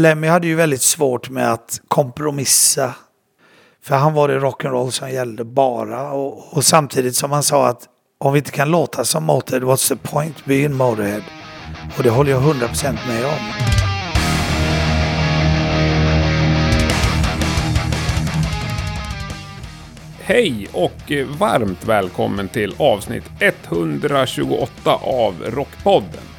Lemmy hade ju väldigt svårt med att kompromissa. För han var det rock'n'roll som gällde bara. Och, och samtidigt som han sa att om vi inte kan låta som Motörhead, what's the point being Motörhead? Och det håller jag 100% med om. Hej och varmt välkommen till avsnitt 128 av Rockpodden.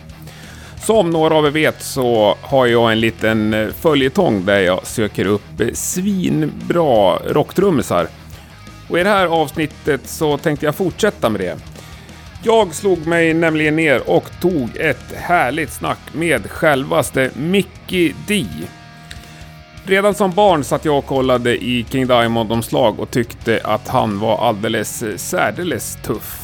Som några av er vet så har jag en liten eh, följetong där jag söker upp eh, svinbra rocktrummisar. Och i det här avsnittet så tänkte jag fortsätta med det. Jag slog mig nämligen ner och tog ett härligt snack med självaste Mickey D. Redan som barn satt jag och kollade i King Diamond-omslag och tyckte att han var alldeles eh, särdeles tuff.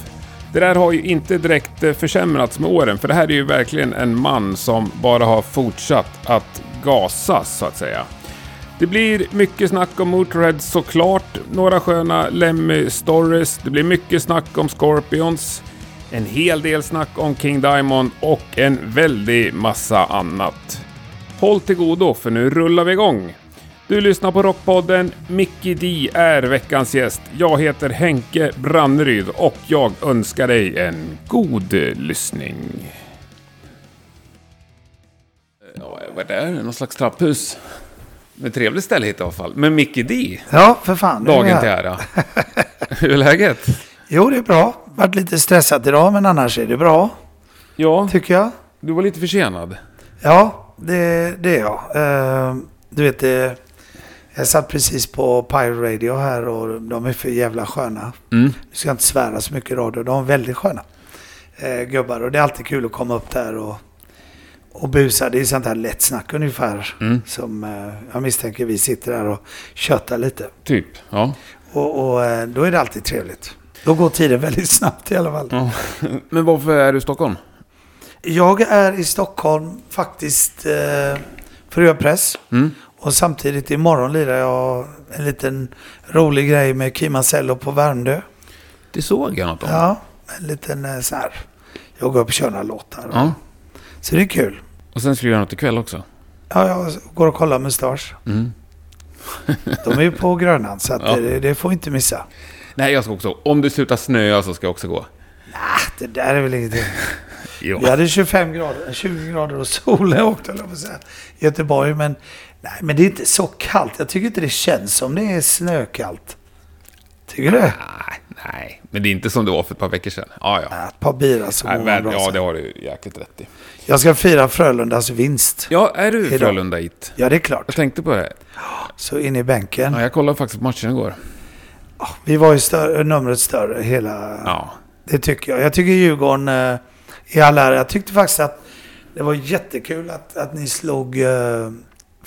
Det där har ju inte direkt eh, försämrats med åren, för det här är ju verkligen en man som bara har fortsatt att gasa, så att säga. Det blir mycket snack om Motorhead såklart, några sköna Lemmy-stories, det blir mycket snack om Scorpions, en hel del snack om King Diamond och en väldig massa annat. Håll till godo för nu rullar vi igång. Du lyssnar på Rockpodden. Mickey D är veckans gäst. Jag heter Henke Branneryd och jag önskar dig en god lyssning. Ja, vad är det? Någon slags trapphus? Med trevligt ställe hit i alla fall. Men Mickey D, Ja, för fan. dagen jag. till ära. Hur är läget? Jo, det är bra. Varit lite stressat idag, men annars är det bra, Ja, tycker jag. du var lite försenad. Ja, det, det är jag. Eh, du vet, det, jag satt precis på Pyro Radio här och de är för jävla sköna. Mm. Nu ska jag inte svära så mycket i radio. De är väldigt sköna eh, gubbar. Och det är alltid kul att komma upp där och, och busa. Det är sånt här lätt snack ungefär. Mm. Som eh, jag misstänker vi sitter där och köttar lite. Typ, ja. Och, och eh, då är det alltid trevligt. Då går tiden väldigt snabbt i alla fall. ja. Men varför är du i Stockholm? Jag är i Stockholm faktiskt eh, för att göra press. Mm. Och samtidigt imorgon lirar jag en liten rolig grej med Kim Marcello på Värmdö. Det såg jag något om. Ja, en liten eh, så här. Jag går upp och kör några låtar. Ja. Så det är kul. Och sen ska du göra något ikväll också. Ja, jag går och kollar Mustasch. Mm. De är ju på Grönan så Ja. det, det får inte missa. Nej, jag ska också. Om det slutar snöa så ska jag också gå. Ah, det där är väl ingenting. Jo. Vi hade 25 grader, 20 grader och sol när jag åkte, i Göteborg. Men, nej, men det är inte så kallt. Jag tycker inte det känns som det är snökallt. Tycker du? Nej, nej, men det är inte som det var för ett par veckor sedan. Ja, ja. Ett par bira så Nej, går men, bra ja, sen. det har du jäkligt rätt i. Jag ska fira Frölundas vinst. Ja, är du Idag. Frölunda hit? Ja, det är klart. Jag tänkte på det. Så in i bänken. Ja, jag kollade faktiskt på matchen igår. Vi var ju större, numret större hela... Ja. Det tycker jag. Jag tycker Djurgården eh, i all ära. Jag tyckte faktiskt att det var jättekul att, att ni slog eh,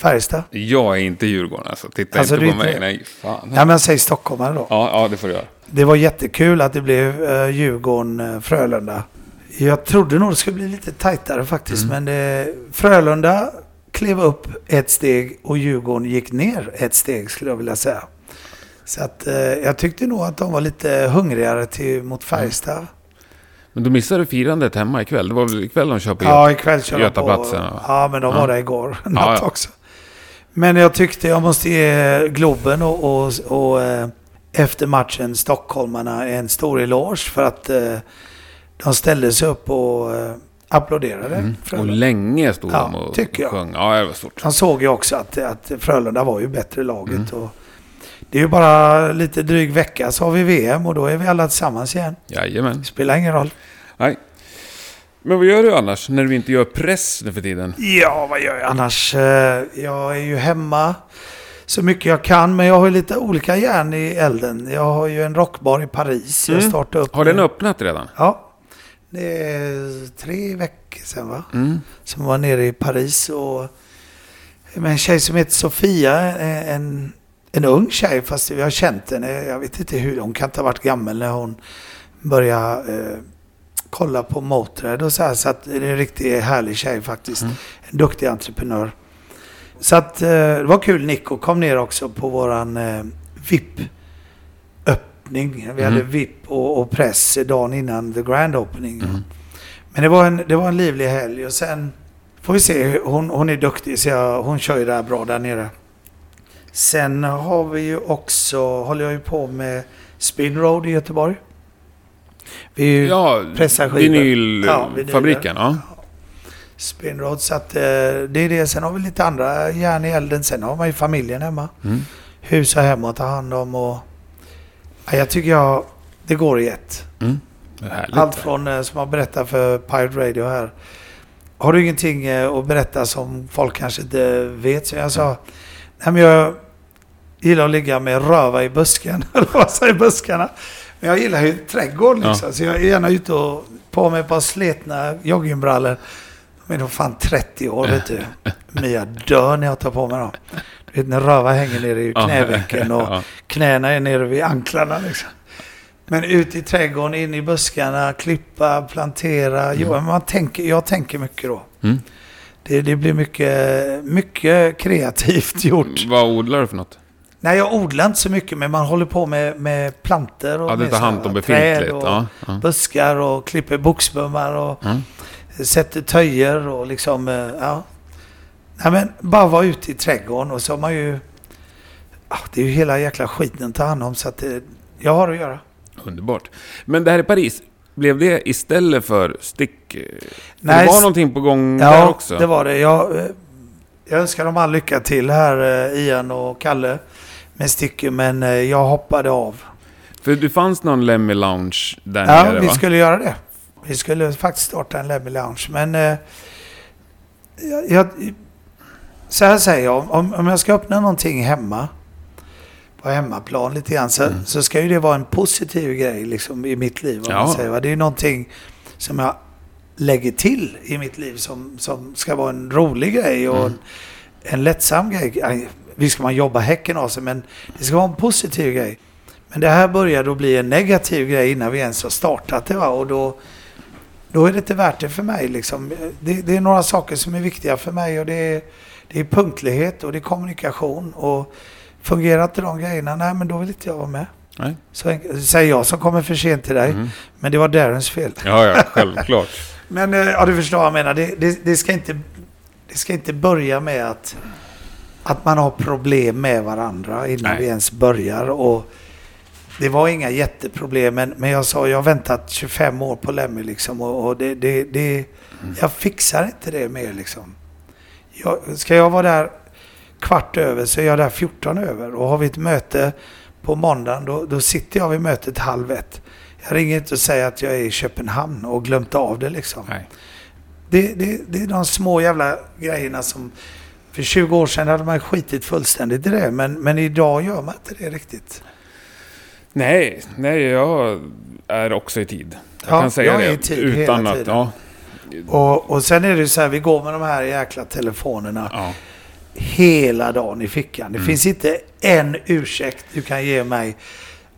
Färjestad. Jag är inte Djurgården alltså. Titta Alltså, inte på mig. inte- Nej, fan. Ja, men jag säger stockholmare då. Ja, ja, det får du göra. Det var jättekul att det blev uh, Djurgården-Frölunda. Jag trodde nog det skulle bli lite tajtare faktiskt. Mm. Men det, Frölunda klev upp ett steg och Djurgården gick ner ett steg skulle jag vilja säga. Så att eh, jag tyckte nog att de var lite hungrigare till, mot Färjestad. Men du missade firandet hemma ikväll. Det var väl ikväll de kör på Ja, ikväll kör de på. Götaplatsen, ja. Ja, men de Ja. var där igår natt ja. också. Men jag tyckte jag måste ge Globen och, och, och eh, efter matchen stockholmarna en stor eloge för att eh, de ställde sig upp och eh, applåderade. Mm. Och länge stod Ja, de och tycker jag. sjöng. Ja, det var stort. De såg ju också att, att Frölunda var ju bättre laget. Mm. Och det är ju bara lite dryg vecka så har vi VM och då är vi alla tillsammans igen. Jajamän. Spelar ingen roll. Nej. Men vad gör du annars när du inte gör press nu för tiden? Ja, vad gör jag annars? Eh, Jag är ju hemma så mycket jag kan, men jag har ju lite olika järn i elden. Jag har ju en rockbar i Paris. Jag Mm. startade upp Har den nu. öppnat redan? Ja. Det är tre veckor sedan va? Mm. Som var nere i Paris och med en tjej som heter Sofia, eh, en, en ung tjej fast vi har känt henne. Jag vet inte hur, hon kan inte ha varit gammal när hon började eh, kolla på Motörhead och så här. Så att det är en riktigt härlig tjej faktiskt. Mm. En duktig entreprenör. Så att eh, det var kul. Nico kom ner också på våran eh, VIP öppning. Vi hade Mm. VIP och, och press dagen innan the grand opening. Mm. Men det var, en, det var en livlig helg och sen Får vi se, hon, hon är duktig så jag, hon kör ju det här bra där nere. Sen har vi ju också, håller jag ju på med Spin Road i Göteborg. Vi är ju Ja, vinylfabriken. Ja, Spin Road så att eh, det är det. Sen har vi lite andra järn i elden. Sen har man ju familjen hemma. Mm. Hus och hem att ta hand om och... Ja, jag tycker jag, det går i ett. Mm. Det. Allt från, eh, som jag berättar för Pirate Radio här. Har du ingenting eh, att berätta som folk kanske inte vet? Så jag sa, nej men jag gillar att ligga med röva i busken. Eller vad säger buskarna? Men jag gillar ju trädgård liksom. Så jag är gärna ute och på mig ett par sletna joggingbrallor. De är nog fan 30 år vet du. Men jag dör när jag tar på mig dem. Du vet när röva hänger nere i Ja. knävecken och Ja. knäna är nere vid anklarna liksom. Men ut i trädgården, in i buskarna, klippa, plantera. Jo, men man tänker, jag tänker mycket då. Mm. Det, det blir mycket, mycket kreativt gjort. Vad odlar du för något? Nej, jag odlar inte så mycket, men man håller på med, med planter och Ja, med tar hand om träd och Ja, ja. buskar och klipper boxbummar och Mm. sätter töjer och liksom, eh, ja. Nej, men bara vara ute i trädgården och så har man ju, ja, det är ju hela jäkla skiten att ta hand om så att det, jag har att göra. Underbart. Men det här i Paris, blev det istället för stick? För Nej, det var någonting på gång där Ja, också? det var det. Jag, eh, jag önskar dem all lycka till här, eh, Ian och Kalle, med stycken, men eh, jag hoppade av. För det fanns någon Lemmy Lounge där Ja, nere vi va? skulle göra det. Vi skulle faktiskt starta en Lemmy Lounge, men eh, jag, så här säger jag, om, om jag ska öppna någonting hemma, på hemmaplan lite grann, så, Mm. så ska ju det vara en positiv grej liksom, i mitt liv. Om Ja. man säger, va? Det är ju någonting som jag lägger till i mitt liv som, som ska vara en rolig grej och Mm. en, en lättsam grej. Visst ska man jobba häcken av sig, men det ska vara en positiv grej. Men det här börjar då bli en negativ grej innan vi ens har startat det. Va? Och då, då är det inte värt det för mig. Liksom. Det, det är några saker som är viktiga för mig och det är, det är punktlighet och det är kommunikation. Och fungerar inte de grejerna, nej men då vill inte jag vara med. Nej. Så säger jag som kommer för sent till dig. Mm. Men det var Darrens fel. Ja, ja, självklart. Men eh, ja, du förstår vad jag menar. Det, det, det, ska inte, det ska inte börja med att, att man har problem med varandra innan Nej. vi ens börjar. Och det var inga jätteproblem, men, men jag sa jag har väntat 25 år på Lemmy liksom. Och, och det, det, det, jag fixar inte det mer liksom. Jag, ska jag vara där kvart över så är jag där 14 över. Och har vi ett möte på måndagen då, då sitter jag vid mötet halv ett. Jag ringer inte och säger att jag är i Köpenhamn och glömt av det liksom. Det, det, det är de små jävla grejerna som... För 20 år sedan hade man skitit fullständigt i det, men, men idag gör man inte det riktigt. nej, nej, jag är också i tid. Jag Ja, kan säga jag är det i tid utan hela att... tiden. Ja, Och, och sen är det ju så här, vi går med de här jäkla telefonerna ja. hela dagen i fickan. Det Mm. finns inte en ursäkt du kan ge mig.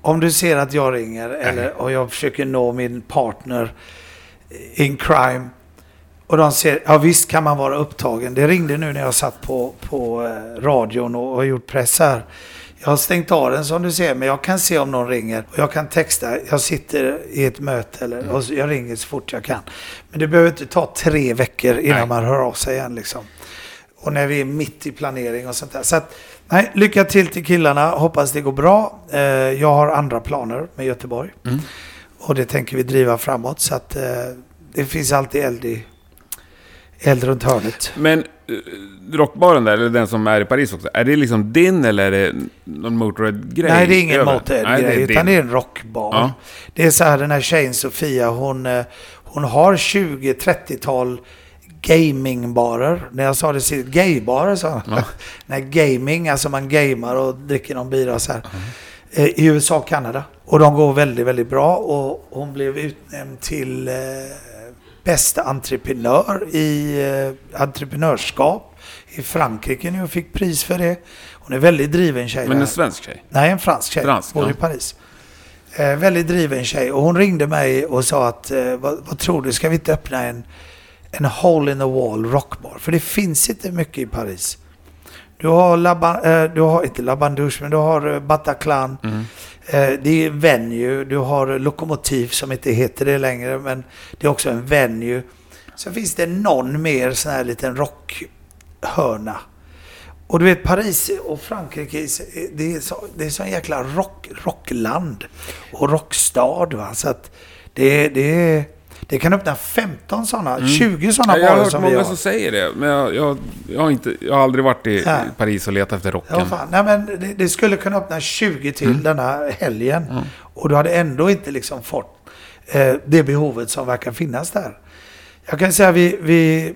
Om du ser att jag ringer eller, och jag försöker nå min partner in crime och de ser, ja visst kan man vara upptagen. Det ringde nu när jag satt på, på eh, radion och har gjort press här. Jag har stängt av den som du ser, men jag kan se om någon ringer och jag kan texta. Jag sitter i ett möte eller, och så- jag ringer så fort jag kan. Men det behöver inte ta tre veckor innan Nej. man hör av sig igen liksom. Och när vi är mitt i planering och sånt där. Så att, nej, lycka till till killarna. Hoppas det går bra. Eh, jag har andra planer med Göteborg. Mm. Och det tänker vi driva framåt. Så att eh, det finns alltid eld, i, eld runt hörnet. Men eh, rockbaren där, eller den som är i Paris också, är det liksom din eller är det någon Motörhead-grej? Nej, det är ingen över? Motörhead Nej, grej, din. utan det är en rockbar. Ja. Det är så här, den här tjejen Sofia, hon, eh, hon har 20-30-tal gamingbarer. När jag sa det sist, gaybarer sa hon. Ja. Nej, gaming, alltså man gamar och dricker någon bira och så här. Eh, I USA och Kanada. Och de går väldigt, väldigt bra. Och hon blev utnämnd till bästa entreprenör i eh, entreprenörskap i Frankrike nu och fick pris för det. Hon är väldigt driven tjej. Men en svensk tjej? Nej, en fransk tjej. Fransk, bor ja. i Paris. Eh, väldigt driven tjej. Och hon ringde mig och sa att, eh, vad, vad tror du, ska vi inte öppna en, en hole in the wall rockbar? För det finns inte mycket i Paris. Du har, Laban, eh, du har inte Labandouche, men du har eh, Bataclan. Mm. Eh, det är venue. Du har Lokomotiv som inte heter det längre, men det är också en venue. Så finns det någon mer sån här liten rockhörna. Och du vet Paris och Frankrike, det är så, det är så en jäkla rock, rockland och rockstad. Va? Så att det, det, det kan öppna 15 sådana, Mm. 20 sådana jag har barer hört som vi många har. som säger det, men jag, jag, jag, har, inte, jag har aldrig varit i Nej. Paris och letat efter rocken. Ja, fan. Nej, men det, det skulle kunna öppna 20 till Mm. denna helgen. Och du hade ändå inte liksom fått eh, det behovet som verkar finnas där. Jag kan säga vi, vi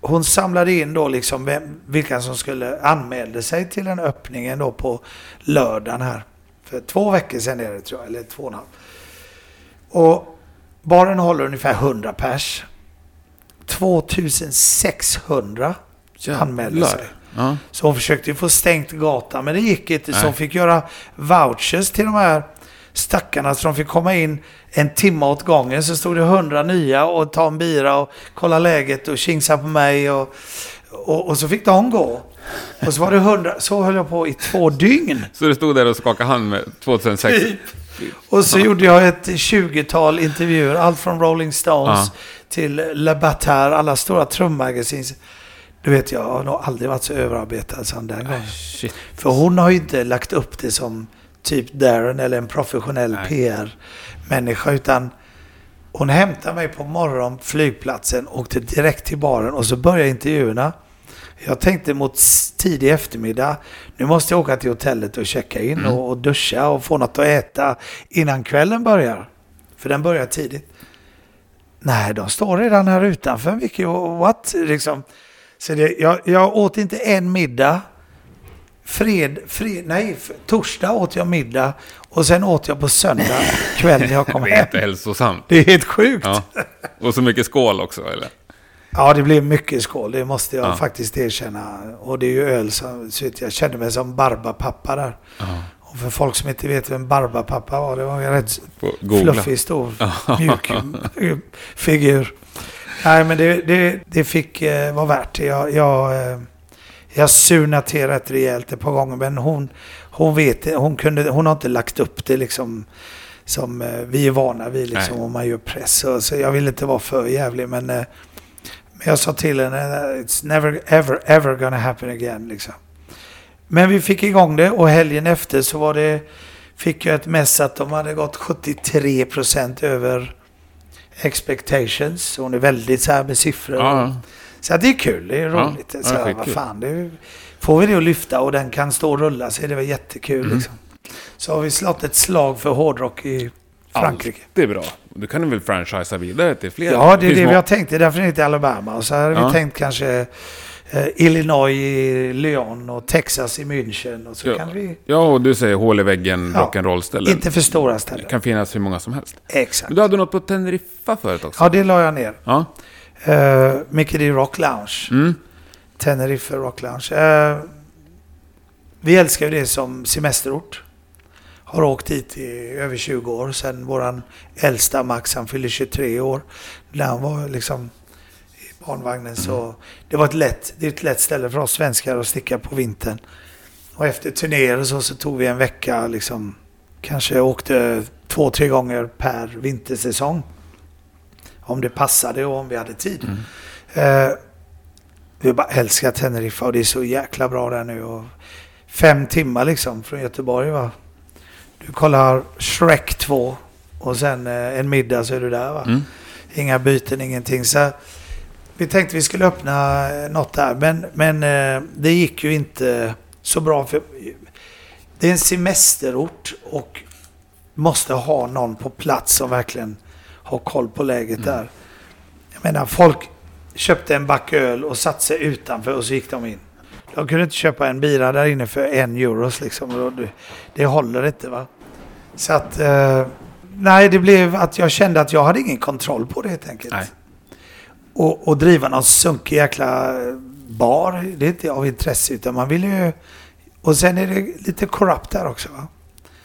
hon samlade in då liksom vem, vilka som skulle anmälde sig till den öppningen då på lördagen här. För två veckor sedan är det tror jag, eller två och en halv. Och baren håller ungefär 100 pers. 2600 anmälde sig. Ja. Så hon försökte ju få stängt gatan, men det gick inte. Så Nej. hon fick göra vouchers till de här stackarna så de fick komma in en timme åt gången. Så stod det hundra nya och ta en bira och kolla läget och tjingsa på mig. Och, och, och så fick de gå. Och så var det hundra, så höll jag på i två dygn. Så du stod där och skakade hand med 2006? Typ. Och så gjorde jag ett 20-tal intervjuer, allt från Rolling Stones Ja. till Le Batard, alla stora trummagasin. Du vet, jag har nog aldrig varit så överarbetad som den gången. Shit. För hon har ju inte lagt upp det som typ Darren eller en professionell. PR-människa. Utan hon hämtade mig på morgon flygplatsen, åkte direkt till baren och så började intervjuerna. Jag tänkte mot tidig eftermiddag, nu måste jag åka till hotellet och checka in Mm. och, och duscha och få något att äta innan kvällen börjar. För den börjar tidigt. Nej, de står redan här utanför. Vilket, what? Liksom. Så det, jag, jag åt inte en middag. Fred, fred, nej, torsdag åt jag middag och sen åt jag på söndag kväll när jag kom Det är hem. inte hälsosamt. Det är helt sjukt. Ja. Och så mycket skål också, eller? Det blev mycket skål, det måste jag Ja. faktiskt erkänna. Och det är ju öl som, så jag kände mig som Barbapappa där. Ja. Och för folk som inte vet vem Barbapappa var, det var en rätt googla. fluffig, stor, mjuk figur. Nej, men det, det, det fick eh, vara värt det. Jag, jag, eh, jag surnade till rätt rejält ett par gånger, men hon, hon vet. Hon, kunde, hon har inte lagt upp det liksom som eh, vi är vana vid liksom, Nej. om man gör press. Så, så jag vill inte vara för jävlig, men, eh, men jag sa till henne, it's never ever ever gonna happen again. Liksom. Men vi fick igång det och helgen efter så var det, fick jag ett mess att de hade gått 73% över expectations. Så Hon är väldigt så här med siffror. Ja. Så det är kul, det är roligt. ja, så här, vad fan, det är, får vi det att lyfta och den kan stå och rulla så är det väl jättekul. Mm. Liksom. Så har vi slått ett slag för hårdrock i Frankrike. Det är bra. Du kan du väl franchisea vidare till fler? Ja, det är det må- vi har tänkt. Det är därför det heter Alabama. Så har Ja. vi tänkt kanske eh, Illinois i Lyon och Texas i München. Och så Ja. kan vi... Ja, och du säger hål i väggen, Ja. rock'n'roll-ställen. Inte för stora Det ställen. kan finnas hur många som helst. Exakt. Men du hade något på Teneriffa förut också? Ja, det la jag ner. Ja. Uh, Mickey D Rock Lounge. Mm. Tenerife Rock Lounge. Eh, vi älskar ju det som semesterort. Har åkt dit i över 20 år. Sen våran äldsta Max, han fyllde 23 år. När han var liksom i barnvagnen så det var ett lätt, det är ett lätt ställe för oss svenskar att sticka på vintern. Och efter turnéer och så, så tog vi en vecka liksom. Kanske åkte två, tre gånger per vintersäsong. Om det passade och om vi hade tid. Eh, vi bara älskar Teneriffa och det är så jäkla bra där nu. Och fem timmar liksom från Göteborg va. Du kollar Shrek 2 och sen eh, en middag så är du där va. Mm. Inga byten, ingenting. Så vi tänkte vi skulle öppna eh, något där men, men eh, det gick ju inte så bra. för Det är en semesterort och måste ha någon på plats som verkligen har koll på läget där. Jag menar, folk köpte en back öl och satte sig utanför och så gick de in. De kunde inte köpa en bira där inne för en euros liksom. Det, håller inte va. Så att, eh, nej det blev att jag kände att jag hade ingen kontroll på det helt enkelt. Nej. Och, och driva någon sunkig jäkla bar, det är inte av intresse utan man vill ju... Och sen är det lite korrupt där också va.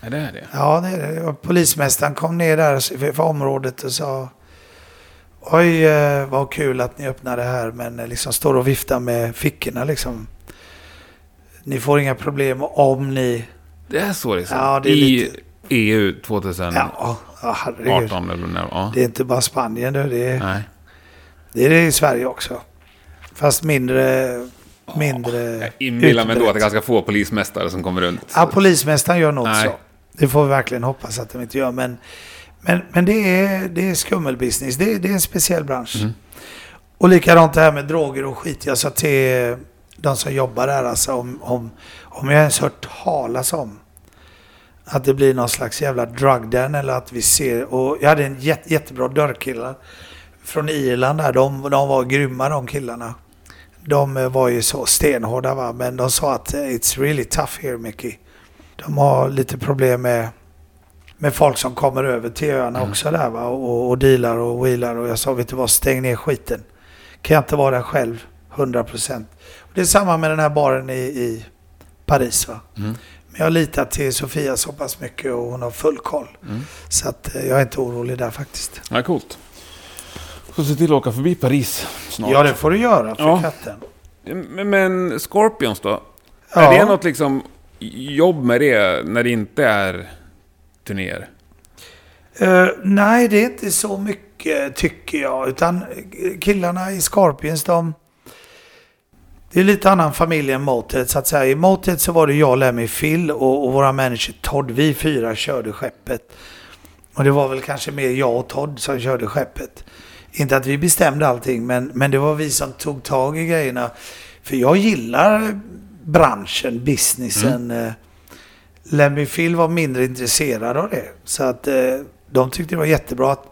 Ja, det är det. Ja, det är det. Polismästaren kom ner där för, för området och sa Oj, eh, vad kul att ni öppnade här men eh, liksom står och viftar med fickorna liksom. Ni får inga problem om ni... Det är så liksom. Ja, det är I lite- EU 2018 Ja, herregud. eller när, ja. Det är inte bara Spanien nu, det är, Nej. Det är det i Sverige också. Fast mindre... mindre Jag inbillar mig då att det är ganska få polismästare som kommer runt. Ja, polismästaren gör något Nej. så. Det får vi verkligen hoppas att de inte gör. Men, men, men det, är, det är skummelbusiness. Det, är- det är en speciell bransch. Mm. Och likadant det här med droger och skit. Jag sa till de som jobbar där alltså om, om, om jag ens hört talas om att det blir någon slags jävla drug den eller att vi ser. Och jag hade en jätte, jättebra dörrkillar från Irland där. De, de var grymma de killarna. De eh, var ju så stenhårda va. Men de sa att eh, it's really tough here Mickey. De har lite problem med, med folk som kommer över till öarna Mm. också där va. Och, och dealar och wheelar. Och jag sa vet du vad, stäng ner skiten. Kan jag inte vara där själv 100%. Det är samma med den här baren i, i Paris va. Mm. Men jag litar till Sofia så pass mycket och hon har full koll. Mm. Så att eh, jag är inte orolig där faktiskt. Ja, coolt. Får se till att åka förbi Paris snart. Ja det får du göra för Ja. katten. Men- Scorpions då? Ja. Är det något liksom jobb med det när det inte är turnéer? Eh, nej, det är inte så mycket tycker jag. Utan eh, killarna i Scorpions, de... Det är lite annan familj än Motet så att säga. I Motet så var det jag, Lemmy, Phil och, och våra manager Todd. Vi fyra körde skeppet. Och det var väl kanske mer jag och Todd som körde skeppet. Inte att vi bestämde allting, men, men det var vi som tog tag i grejerna. För jag gillar branschen, businessen. eh, Lemmy Phil var mindre intresserad av det. Så att eh, de tyckte det var jättebra att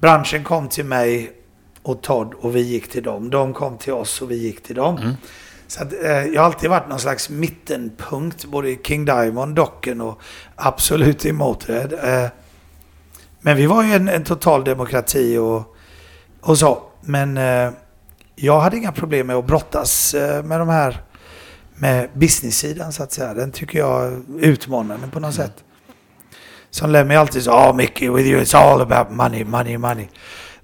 branschen kom till mig och Todd och vi gick till dem. De kom till oss och vi gick till dem. Mm. Så att, eh, jag har alltid varit någon slags mittenpunkt både i King Diamond, Docken och absolut i Motörhead. Eh, men vi var ju en, en total demokrati och, och så. Men eh, jag hade inga problem med att brottas eh, med de här med business-sidan så att säga. Den tycker jag är utmanande på något sätt. Som Lemmy alltid sa, oh, Mickey with you it's all about money, money, money.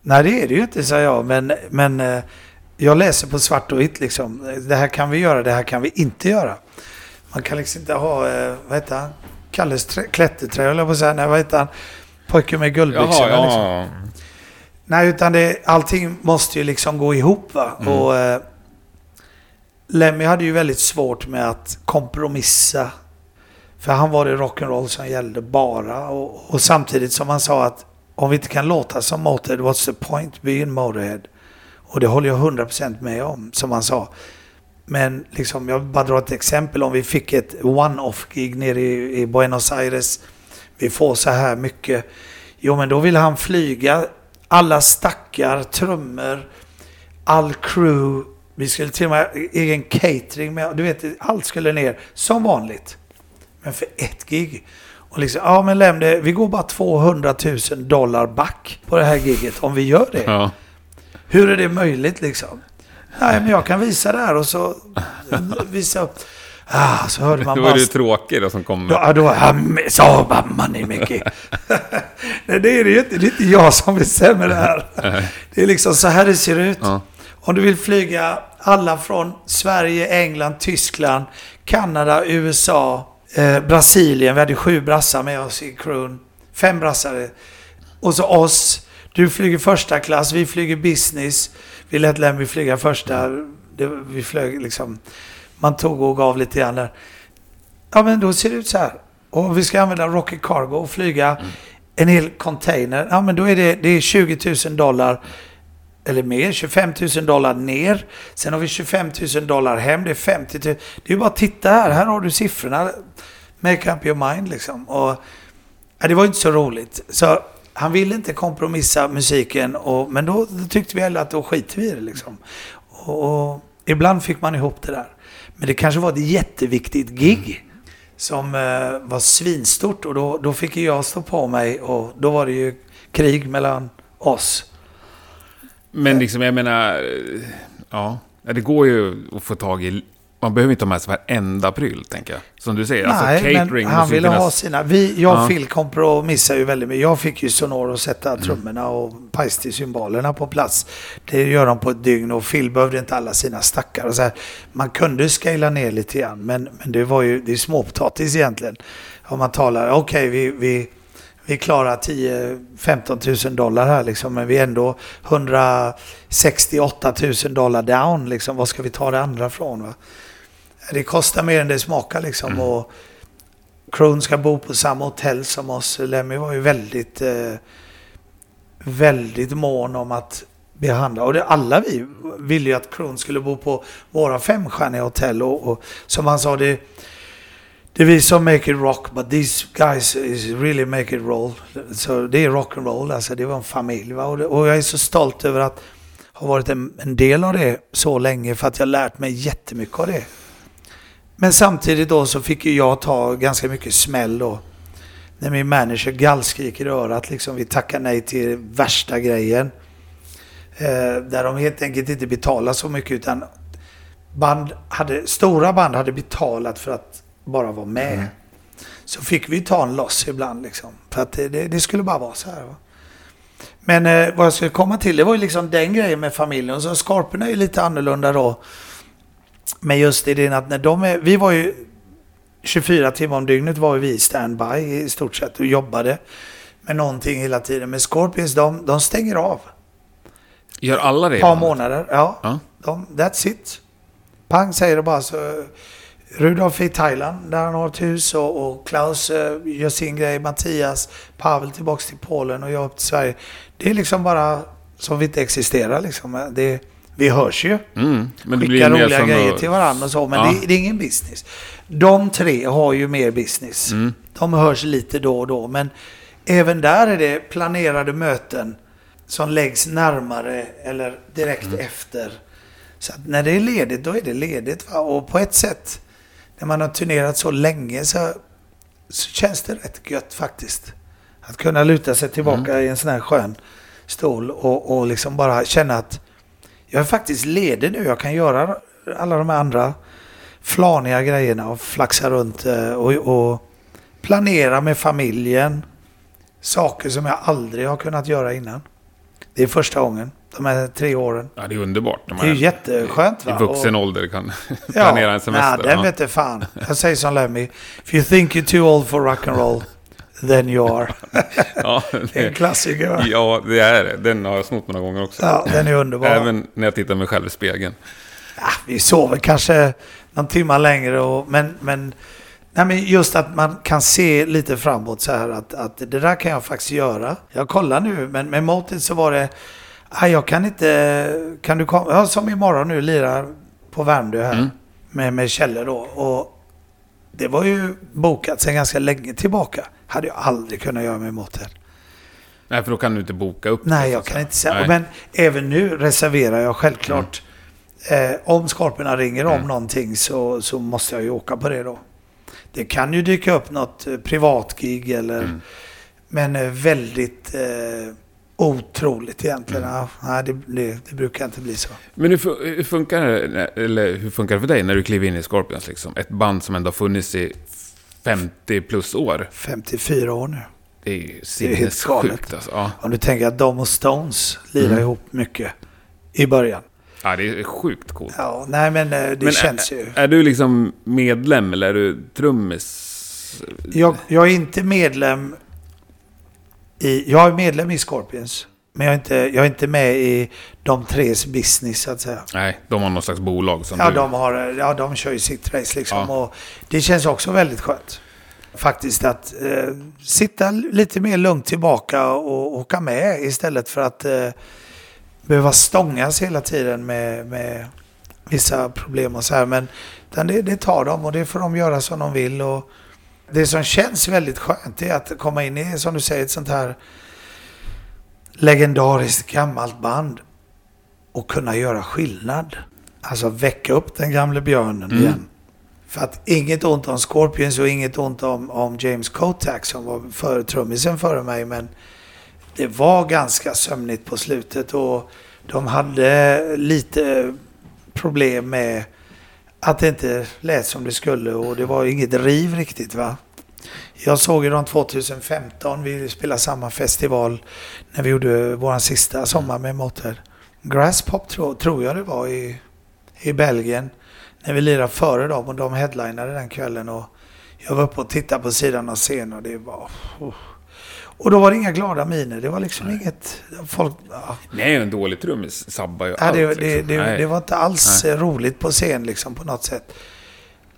Nej det är det ju inte, sa jag. Men, men eh, jag läser på svart och vitt liksom. Det här kan vi göra, det här kan vi inte göra. Man kan liksom inte ha, eh, vad heter han? Kalles trä- klätterträ, eller på att säga. Nej, vad heter han? Pojken med guldbyxorna Jaha, liksom. ja. Nej, utan det, allting måste ju liksom gå ihop va. Mm. Och eh, Lemmy hade ju väldigt svårt med att kompromissa. För han var det rock'n'roll som gällde bara. Och, och samtidigt som han sa att om vi inte kan låta som Motorhead, what's the point being Motorhead? Och det håller jag 100% med om, som han sa. Men liksom, jag bara drar ett exempel. Om vi fick ett one-off-gig nere i, i Buenos Aires. Vi får så här mycket. Jo, men då vill han flyga alla stackar, trummor, all crew. Vi skulle till och med ha egen catering med. Du vet, allt skulle ner som vanligt. Men för ett gig. Och liksom, ja men Lem, det, vi går bara 200 000 dollar back på det här giget om vi gör det. ja. Hur är det möjligt liksom? Nej, men jag kan visa det här och så visa upp. Ah, så hörde man Då bara... är det tråkigt då som kommer. Då, då han sa bara money Mickey. Nej, det är det ju inte. Det är inte jag som bestämmer det här. Det är liksom så här det ser ut. Ja. Om du vill flyga alla från Sverige, England, Tyskland, Kanada, USA, eh, Brasilien. Vi hade sju brassar med oss i crewen. Fem brassare. Och så oss. Du flyger första klass, vi flyger business. Vi lät Lemmy flyga första. Det, vi flög liksom... Man tog och gav lite grann där. Ja, men då ser det ut så här. Och vi ska använda Rocket Cargo och flyga en hel container. Ja, men då är det, det är 20 000 dollar eller mer, 25 000 dollar ner. Sen har vi 25 000 dollar hem, det är 50 000. Det är ju bara att titta här, här har du siffrorna. Make up your mind liksom. Och, ja, det var inte så roligt. Så han ville inte kompromissa musiken, och, men då, tyckte vi heller att då skiter vi i det liksom. Och, och ibland fick man ihop det där. Men det kanske var ett jätteviktigt gig som eh, var svinstort och då, då fick jag stå på mig och då var det ju krig mellan oss. Men liksom, jag menar... Ja, det går ju att få tag i... Man behöver inte ha med sig varenda pryl, tänker jag. Som du säger, alltså Nej, catering men han ville ha finnas- sina. Vi, jag och. Phil kompromissade ju väldigt mycket. Jag fick ju Sonor att sätta Mm. trummorna och pajsty-symbolerna på plats. Det gör de på ett dygn och Phil behövde inte alla sina stackar. Och så här. Man kunde scala ner lite grann, men, men det var ju det är småpotatis egentligen. Om man talar, okej vi, vi, vi klarar 10-15 000 dollar här liksom, men vi är ändå 168 000 dollar down. Liksom. Vad ska vi ta det andra från? Va? Det kostar mer än det smakar liksom. Mm. Och Kroon ska bo på samma hotell som oss. Lemmy var ju väldigt, eh, väldigt mån om att behandla. Och det, alla vi ville ju att Kroon skulle bo på våra femstjärniga hotell. Och, och som han sa, det det är vi som make it rock, but these guys is really make it roll. Så det är rock and roll, alltså det var en familj. Va? Och, det, och jag är så stolt över att ha varit en, en, del av det så länge för att jag lärt mig jättemycket av det. Men samtidigt då så fick ju jag ta ganska mycket smäll då. När min manager gallskriker i örat liksom, vi tackar nej till värsta grejen. Eh, där de helt enkelt inte betalar så mycket utan band hade, stora band hade betalat för att bara vara med. Mm. Så fick vi ta en loss ibland liksom. För att det, det, det skulle bara vara så här. Va? Men eh, vad jag skulle komma till, det var ju liksom den grejen med familjen. Så Skorporna är ju lite annorlunda då. Men just det att när de är, vi var ju 24 timmar om dygnet var vi standby i stort sett och jobbade med någonting hela tiden. Men Scorpions, de, de stänger av. Gör alla det? Ett par månader, ja. ja. De, that's it. Pang säger det bara så Rudolf i Thailand där han har ett hus och, och Klaus uh, gör sin grej. Mattias, Pavel tillbaks till Polen och jag upp till Sverige. Det är liksom bara som vi inte existerar liksom. Det, vi hörs ju. Mm, men det Skickar roliga grejer då... till varandra och så. Men ja. det, det, är ingen business. De tre har ju mer business. Mm. De hörs lite då och då. Men även där är det planerade möten som läggs närmare eller direkt mm. efter. Så när det är ledigt, då är det ledigt. Va? Och på ett sätt när man har turnerat så länge så, så känns det rätt gött faktiskt. Att kunna luta sig tillbaka mm. i en sån här skön stol och, och liksom bara känna att jag är faktiskt ledig nu. Jag kan göra alla de andra flaniga grejerna och flaxa runt eh, och, och planera med familjen. Saker som jag aldrig har kunnat göra innan. Det är första gången de här tre åren. Ja, det är underbart. De det är ju jätteskönt. Va? I vuxen och, ålder kan planera en semester. Nej, den ja. vete fan. Jag säger som Lemmy. If you think you're too old for rock and roll, then you are. ja, det är en klassiker va? Ja, det är det. Den har jag snott några gånger också. Ja, den är underbar. Även när jag tittar mig själv i spegeln. Ja, vi sover kanske någon timme längre, och, men, men, nej, men just att man kan se lite framåt så här att, att det där kan jag faktiskt göra. Jag kollar nu, men med Motet så var det Nej, jag kan inte... Kan du komma? Ja, som imorgon nu lirar på Värmdö här. Mm. Med, med Kjelle då. Och det var ju bokat sedan ganska länge tillbaka. Hade jag aldrig kunnat göra mig emot det. Nej, för då kan du inte boka upp Nej, jag kan inte säga. Nej. Men även nu reserverar jag självklart. Mm. Eh, om Skorporna ringer om mm. någonting så, så måste jag ju åka på det då. Det kan ju dyka upp något eh, privatgig eller... Mm. Men eh, väldigt... Eh, otroligt egentligen. Mm. Ja, det, det, det, brukar inte bli så. Men hur, hur, funkar det, eller hur funkar det för dig när du kliver in i Scorpions? Liksom? Ett band som ändå har funnits i 50 plus år. 54 år nu. Det är ju sinnessjukt alltså. Ja. Om du tänker att de och Stones lirar mm. ihop mycket i början. Ja, det är sjukt coolt. Ja, nej men eh, det men känns är, ju. Är du liksom medlem eller är du trummis? Jag, jag är inte medlem i, jag är medlem i Scorpions. Men jag är, inte, jag är inte med i de tres business så att säga. Nej, de har någon slags bolag som ja, du... De har, ja, de kör ju sitt race liksom. Ja. Och det känns också väldigt skönt. Faktiskt att eh, sitta lite mer lugnt tillbaka och åka med istället för att eh, behöva stångas hela tiden med, med vissa problem och så här. Men det, det tar de och det får de göra som de vill. Och, det som känns väldigt skönt är att komma in i, som du säger, ett sånt här legendariskt gammalt band och kunna göra skillnad. Alltså väcka upp den gamle björnen mm. igen. För att inget ont om Scorpions och inget ont om, om James Kotak som var för, trummisen före mig. Men det var ganska sömnigt på slutet och de hade lite problem med att det inte lät som det skulle och det var inget riv riktigt va. Jag såg ju dem 2015, vi spelade samma festival när vi gjorde vår sista sommar med Motter. Grasspop tro, tror jag det var i, i Belgien. När vi lirade före dem och de headlinade den kvällen. Och jag var uppe och tittade på sidan av scenen och det var... Oh. Och då var det inga glada miner. Det var liksom inget... Folk... Ja. Nej, en dålig trummis sabbar ju Ja, allt. det, liksom. det, det, Nej. det var inte alls roligt på scen liksom på något sätt.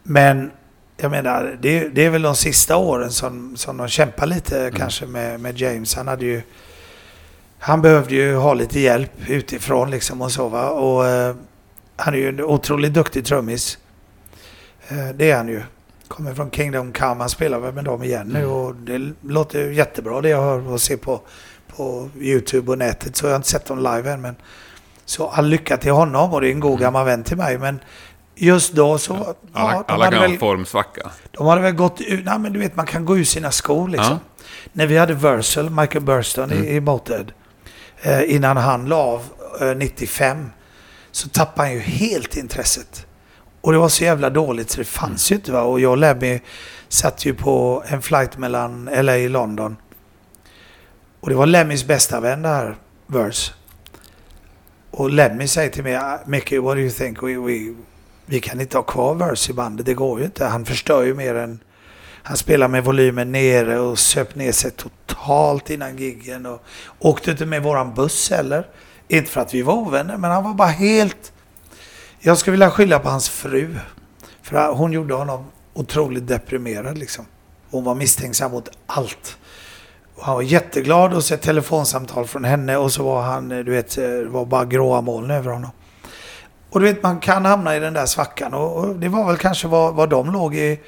Men jag menar, det, det är väl de sista åren som, som de kämpar lite Mm. kanske med, med James. Han hade ju... Han behövde ju ha lite hjälp utifrån liksom och så va. Och eh, han är ju en otroligt duktig trummis. Eh, det är han ju. Kommer från Kingdom Come. Han spelar väl med dem igen nu Mm. och det låter ju jättebra det jag hör och ser på, på YouTube och nätet. Så jag har inte sett dem live än men så all lycka till honom och det är en god gammal vän till mig. Men just då så... Mm. Alla, ja, alla hade väl, formsvacka. de hade väl gått ut... Nej men du vet man kan gå ur sina skor liksom. När vi hade Versal, Michael Burston Mm. i, i Motörhead. Eh, innan han la av eh, 95. Så tappade han ju helt intresset. Och det var så jävla dåligt så det fanns ju inte. Va? Och jag och Lemmy satt ju på en flight mellan LA och London. Och det var Lemmys bästa vän det här, Verse. Och Lemmy säger till mig, ah, Mickey, what do you think? We, we, vi kan inte ha kvar Verse i bandet, det går ju inte. Han förstör ju mer än... Han spelar med volymen nere och söp ner sig totalt innan giggen och åkte inte med våran buss heller. Inte för att vi var ovänner, men han var bara helt... Jag skulle vilja skylla på hans fru. För hon gjorde honom otroligt deprimerad liksom. Hon var misstänksam mot allt. Och han var jätteglad och så ett telefonsamtal från henne och så var han, du vet, det var bara gråa moln över honom. Och du vet, man kan hamna i den där svackan och, och det var väl kanske vad, vad de låg i,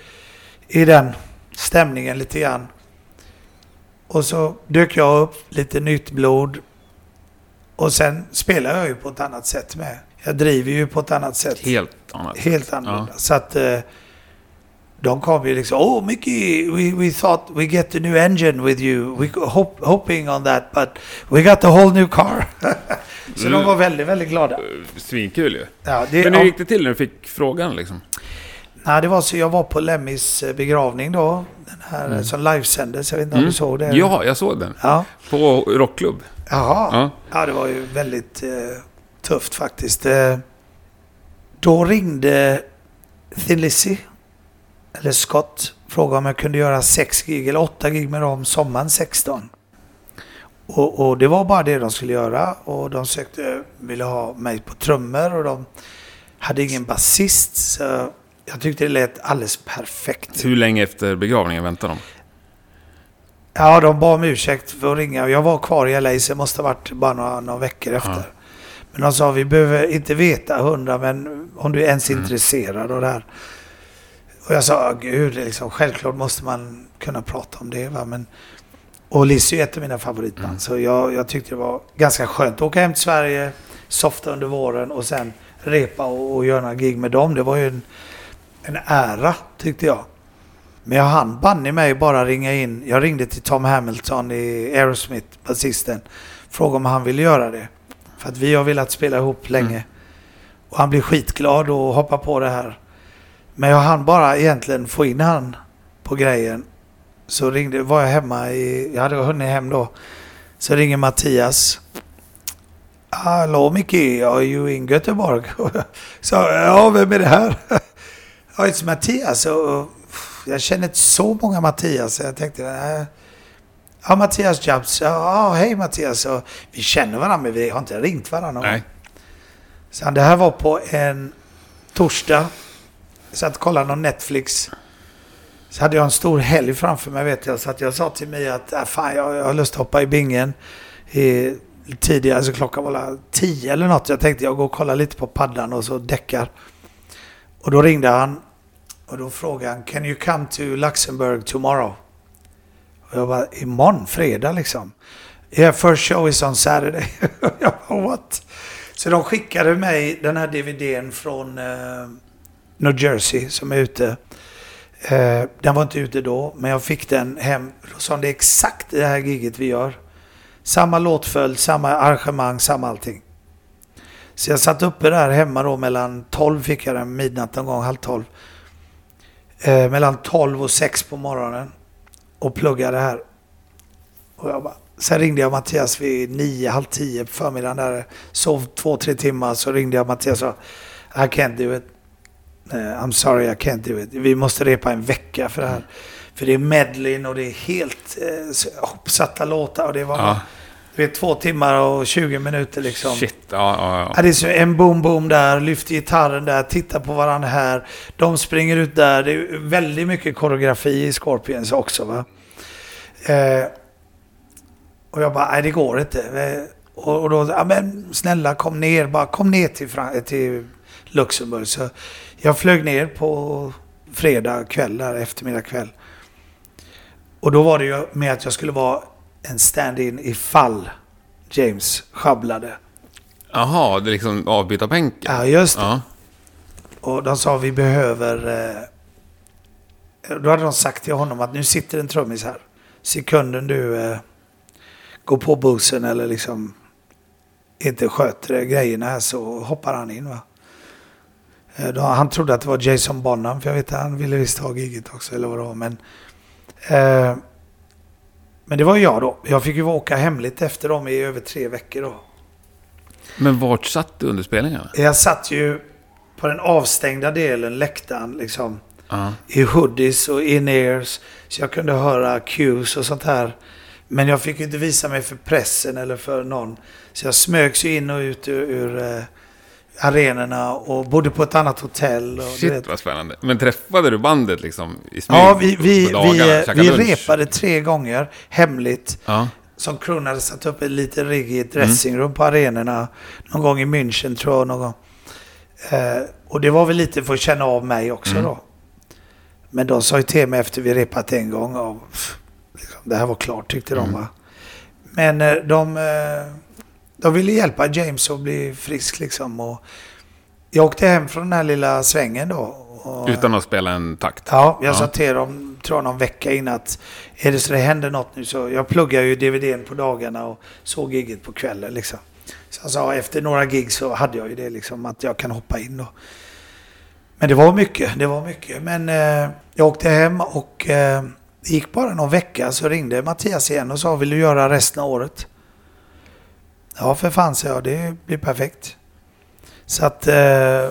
i den stämningen lite grann. Och så dök jag upp, lite nytt blod. Och sen spelar jag ju på ett annat sätt med. Jag driver ju på ett annat sätt. Helt annat. Helt annorlunda. Så att eh, de kom ju liksom, oh Mickey, we, we thought we get the new engine with you. We hope, hoping on that, but we got the whole new car. så Mm. de var väldigt, väldigt glada. Svinkul ju. Ja, det, Men hur ja, gick det till när du fick frågan liksom? nej, det var så jag var på Lemmys eh, begravning då. Den här mm. som livesändes, jag vet inte om Mm. du såg det? Ja, jag såg den. Ja. På rockklubb. Jaha. Ja. Ja, det var ju väldigt eh, tufft faktiskt. Eh, då ringde Thin Lizzy, eller Scott, frågade om jag kunde göra sex gig eller åtta gig med dem sommaren 16. Och, och det var bara det de skulle göra och de sökte, ville ha mig på trummor och de hade ingen basist. Så jag tyckte det lät alldeles perfekt. Hur länge efter begravningen väntade de? Ja, de bad om ursäkt för att ringa. Jag var kvar i LA så det måste ha varit bara några, några veckor efter. Men de sa vi behöver inte veta hundra men om du är ens Mm. intresserad av det här. Och jag sa, gud, liksom, självklart måste man kunna prata om det. Va? Men, och Lizzy är ett av mina favoritband. Mm. Så jag, jag tyckte det var ganska skönt att åka hem till Sverige, softa under våren och sen repa och, och göra några gig med dem. Det var ju en, en ära tyckte jag. Men jag hann banne mig bara ringa in. Jag ringde till Tom Hamilton i Aerosmith, basisten. Frågade om han ville göra det. För att vi har velat spela ihop länge. Mm. Och han blev skitglad och hoppade på det här. Men jag hann bara egentligen få in han på grejen. Så ringde, var jag hemma i, jag hade hunnit hem då. Så ringer Mattias. Hallå Micke, are you in Göteborg? Så ja, vem är det här? Ja, it's Mattias. Och, jag känner inte så många Mattias. så Jag tänkte, nej ja Mattias Jabs. Ja, hej Mattias. Och, vi känner varandra men vi har inte ringt varandra. Nej. Så det här var på en torsdag. Så att kolla någon Netflix. Så hade jag en stor helg framför mig vet jag. Så att jag sa till mig att äh, fan, jag, jag har lust att hoppa i bingen. I, tidigare, så klockan var tio eller något. Jag tänkte jag går och kollar lite på paddan och så däckar. Och då ringde han. Och då frågade han, can you come to Luxemburg tomorrow? Och jag bara, imorgon, fredag liksom. Yeah, first show is on Saturday. jag bara, what? Så de skickade mig den här DVDn från eh, New Jersey som är ute. Eh, den var inte ute då, men jag fick den hem. Då sa det är exakt det här giget vi gör. Samma låtföljd, samma arrangemang, samma allting. Så jag satt uppe där hemma då mellan 12 fick jag den, midnatt någon gång, halv 12. Eh, mellan 12 och 6 på morgonen. Och pluggade här. Och jag bara, sen ringde jag Mattias vid 9, halv 10 på förmiddagen där. Sov två, tre timmar. Så ringde jag Mattias och sa, I can't do it. Eh, I'm sorry, I can't do it. Vi måste repa en vecka för det här. För det är medlin och det är helt eh, uppsatta låtar. Och det var Ja. Du vet, två timmar och 20 minuter liksom. Shit, ja, ja, ja. Det är så en boom-boom där, lyfter gitarren där, tittar på varandra här. De springer ut där. Det är väldigt mycket koreografi i Scorpions också. Va? Eh, och jag bara, nej det går inte. Eh, och, och då, ja men snälla kom ner, bara kom ner till, Fran- till Luxemburg. Så jag flög ner på fredag kväll, där, eftermiddag kväll. Och då var det ju med att jag skulle vara en stand-in ifall James sjabblade. Jaha, det är liksom avbytarbänken. Ja, just det. Ja. Och de sa vi behöver... Eh, då hade de sagt till honom att nu sitter en trummis här. Sekunden du eh, går på bussen eller liksom inte sköter grejerna här så hoppar han in. Va? Eh, då, han trodde att det var Jason Bonham för jag vet att han ville visst ha giget också eller vad det var. Men, eh, men det var jag då. Jag fick ju åka hemligt efter dem i över tre veckor då. Men vart satt du under spelningarna? Jag satt ju på den avstängda delen, läktaren, liksom. Ja. I hoodies och in-ears. Så jag kunde höra cues och sånt här. Men jag fick ju inte visa mig för pressen eller för någon. Så jag smögs ju in och ut ur, ur eh, arenorna och bodde på ett annat hotell. Och, Shit vet. vad spännande. Men träffade du bandet liksom i smyg? Ja, vi, vi, dagarna, vi, vi lunch? repade tre gånger hemligt. Ja. Som Kron hade satt upp en liten rigg i ett dressingrum på arenorna. Någon gång i München tror jag. Någon gång. Eh, och det var väl lite för att känna av mig också Mm. då. Men de sa ju till mig efter vi repat en gång. Och, pff, liksom, det här var klart tyckte de Mm. va. Men eh, de, eh, de ville hjälpa James att bli frisk liksom. Och jag åkte hem från den här lilla svängen då. Och, Utan att spela en takt? Ja, jag Ja. sa till dem, tror jag, någon vecka innan att är det så det händer något nu så... Jag pluggar ju DVDn på dagarna och såg gigget på kvällen liksom. Så jag sa efter några gig så hade jag ju det liksom att jag kan hoppa in då. Men det var mycket, det var mycket. Men eh, jag åkte hem och eh, gick bara någon vecka så ringde Mattias igen och sa vill du göra resten av året? Ja för fan sa jag, det blir perfekt. Så att eh,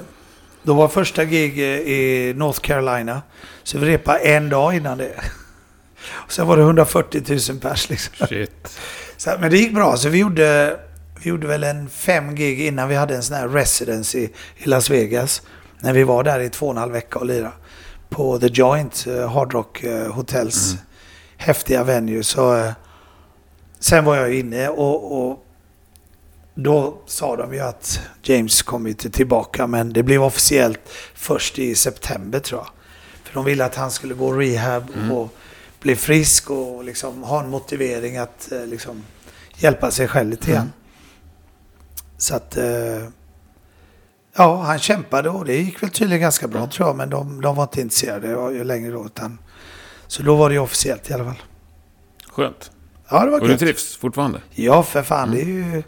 då var första gig eh, i North Carolina. Så vi repade en dag innan det. Och sen var det 140 000 pers liksom. Shit. Så, men det gick bra. Så vi gjorde, vi gjorde väl en fem gig innan vi hade en sån här residency i Las Vegas. När vi var där i två och en halv vecka och lirade. På The Joint, eh, Hard Rock Hotels häftiga venue. Så, sen var jag inne och, och då sa de ju att James kommer inte tillbaka. Men det blev officiellt först i september tror jag. För de ville att han skulle gå rehab och bli frisk och liksom ha en motivering att eh, liksom hjälpa sig själv lite grann. Så att... Eh, ja, han kämpade och det gick väl tydligen ganska bra tror jag. Men de, de var inte intresserade ju längre då. Utan, så då var det ju officiellt i alla fall. Skönt. Ja, det var Och du gött. trivs fortfarande? Ja, för fan. Det är ju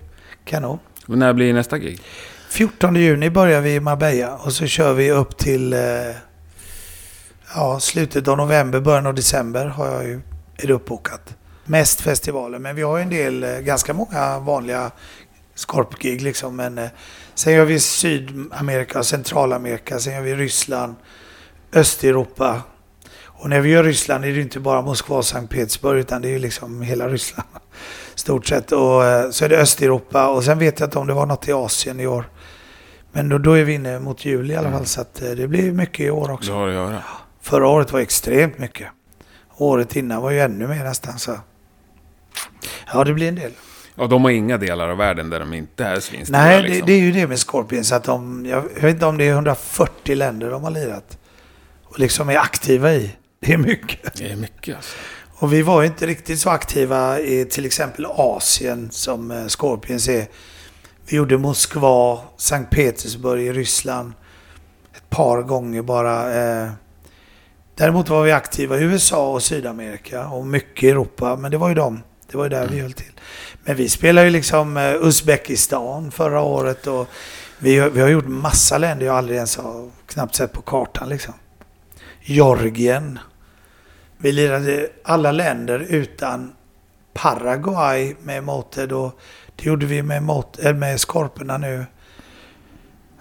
kanon. Och när blir nästa gig? 14 juni börjar vi i Marbella och så kör vi upp till eh, ja, slutet av november, början av december har jag ju, är det uppbokat. Mest festivaler, men vi har ju en del, eh, ganska många vanliga skorpgig liksom. Men eh, sen gör vi Sydamerika, Centralamerika, sen gör vi Ryssland, Östeuropa. Och när vi gör Ryssland är det inte bara Moskva och Sankt Petersburg utan det är ju liksom hela Ryssland. Stort sett. Och eh, så är det Östeuropa och sen vet jag inte om det var något i Asien i år. Men då, då är vi inne mot juli i alla fall så att eh, det blir mycket i år också. har att göra. Förra året var extremt mycket. Året innan var ju ännu mer nästan så. Ja, det blir en del. Ja, de har inga delar av världen där de inte är svinstora. Nej, liksom. det, det är ju det med Scorpions att de, jag vet inte om det är 140 länder de har lirat. Och liksom är aktiva i. Det är mycket. det är mycket alltså. Och vi var inte riktigt så aktiva i till exempel Asien som eh, Scorpions är. Vi gjorde Moskva, Sankt Petersburg i Ryssland ett par gånger bara. eh. Däremot var vi aktiva i USA och Sydamerika och mycket i Europa. Men det var ju dem. Det var ju där vi höll till. Men vi spelade ju liksom eh, Uzbekistan förra året och vi, har- vi har gjort massa länder jag aldrig ens har knappt sett på kartan liksom. Georgien. Vi lirade alla länder utan Paraguay med Moted och det gjorde vi med, mot, äh, med Skorporna nu.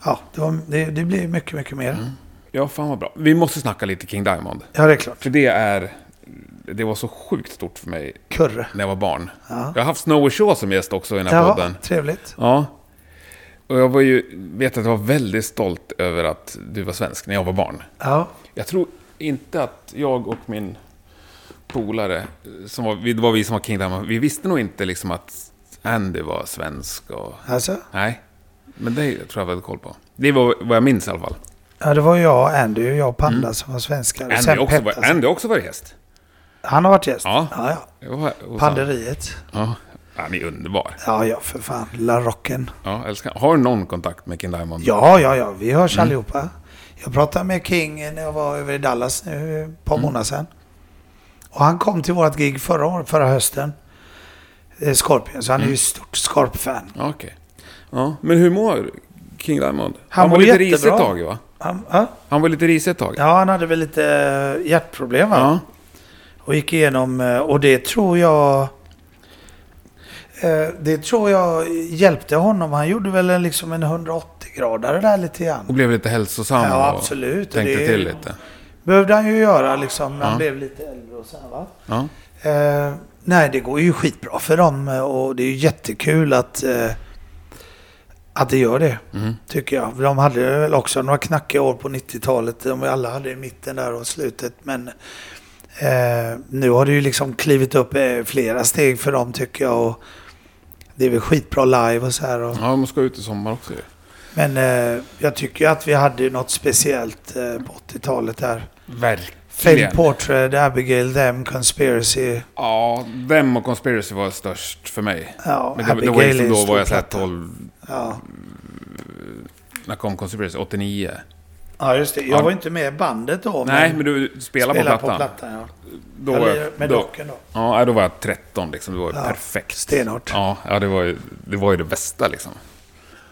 Ja, det, var, det, det blir mycket, mycket mer. Ja, fan vad bra. Vi måste snacka lite King Diamond. Ja, det är klart. För det är det var så sjukt stort för mig Kurre. när jag var barn. Ja. Jag har haft Snowy Shaw som gäst också i den här Ja, podden. trevligt. Ja. Och jag var ju, vet att jag var väldigt stolt över att du var svensk när jag var barn. Ja, Jag tror inte att jag och min polare, som var, det var vi som var King Diamond, vi visste nog inte liksom att Andy var svensk och... alltså. Nej. Men det tror jag vi hade koll på. Det var vad jag minns i alla fall. Ja, det var jag, Andy och jag och Panda som var svenskar. Och Andy sen också, var. Andy också varit gäst. Han har varit gäst? Ja. Ja, ja. Var, Panderiet. Ja. Han är underbar. Ja, ja, för fan. La Rocken. Ja, älskar. Har du någon kontakt med King Diamond? Ja, ja, ja. Vi hörs Mm. allihopa. Jag pratade med King när jag var över i Dallas nu ett par Mm. månader sedan. Och han kom till vårt gig förra, året, förra hösten. Eh, Scorpion, så han är Mm. ju stort Scorp-fan. Okej. Ja, men hur mår King Diamond? Han var mår lite risig ett tag, va? Han, ja, Han var lite risig ett tag. ja, han hade väl lite eh, hjärtproblem va? Ja. Och gick igenom, eh, och det tror jag... Det tror jag hjälpte honom. Han gjorde väl en, liksom en 180-gradare där lite Och grann. blev lite hälsosam Ja, och absolut. Och tänkte det till lite. Behövde han ju göra liksom när han Ja. blev lite äldre och så va. Ja. Eh, nej, det går ju skitbra för dem eh, och det är ju jättekul att, eh, att det gör det, Mhm. tycker jag. De hade väl också några knackiga år på 90-talet. De alla hade i mitten där och slutet. Men eh, nu har det ju liksom klivit upp eh, flera steg för dem, tycker jag. Och det är väl skitbra live och så här. Och, ja, man ska ut i sommar också. Men eh, jag tycker ju att vi hade något speciellt på 80-talet där. Fame Verkligen. Portrait, Abigail, Them, Conspiracy. Ja, Them och Conspiracy var störst för mig. Ja, Men det, det var liksom då var jag såhär platta. 12, Ja. när kom Conspiracy? 89? Ja, just det. Jag Ja. var inte med i bandet då. Nej, men du spelade spelade på plattan. på plattan. Ja. Då, jag, med då, docken då. ja, då var jag 13 liksom. Det var Ja, perfekt. stenhårt. Ja, ja det, var ju, det var ju det bästa liksom.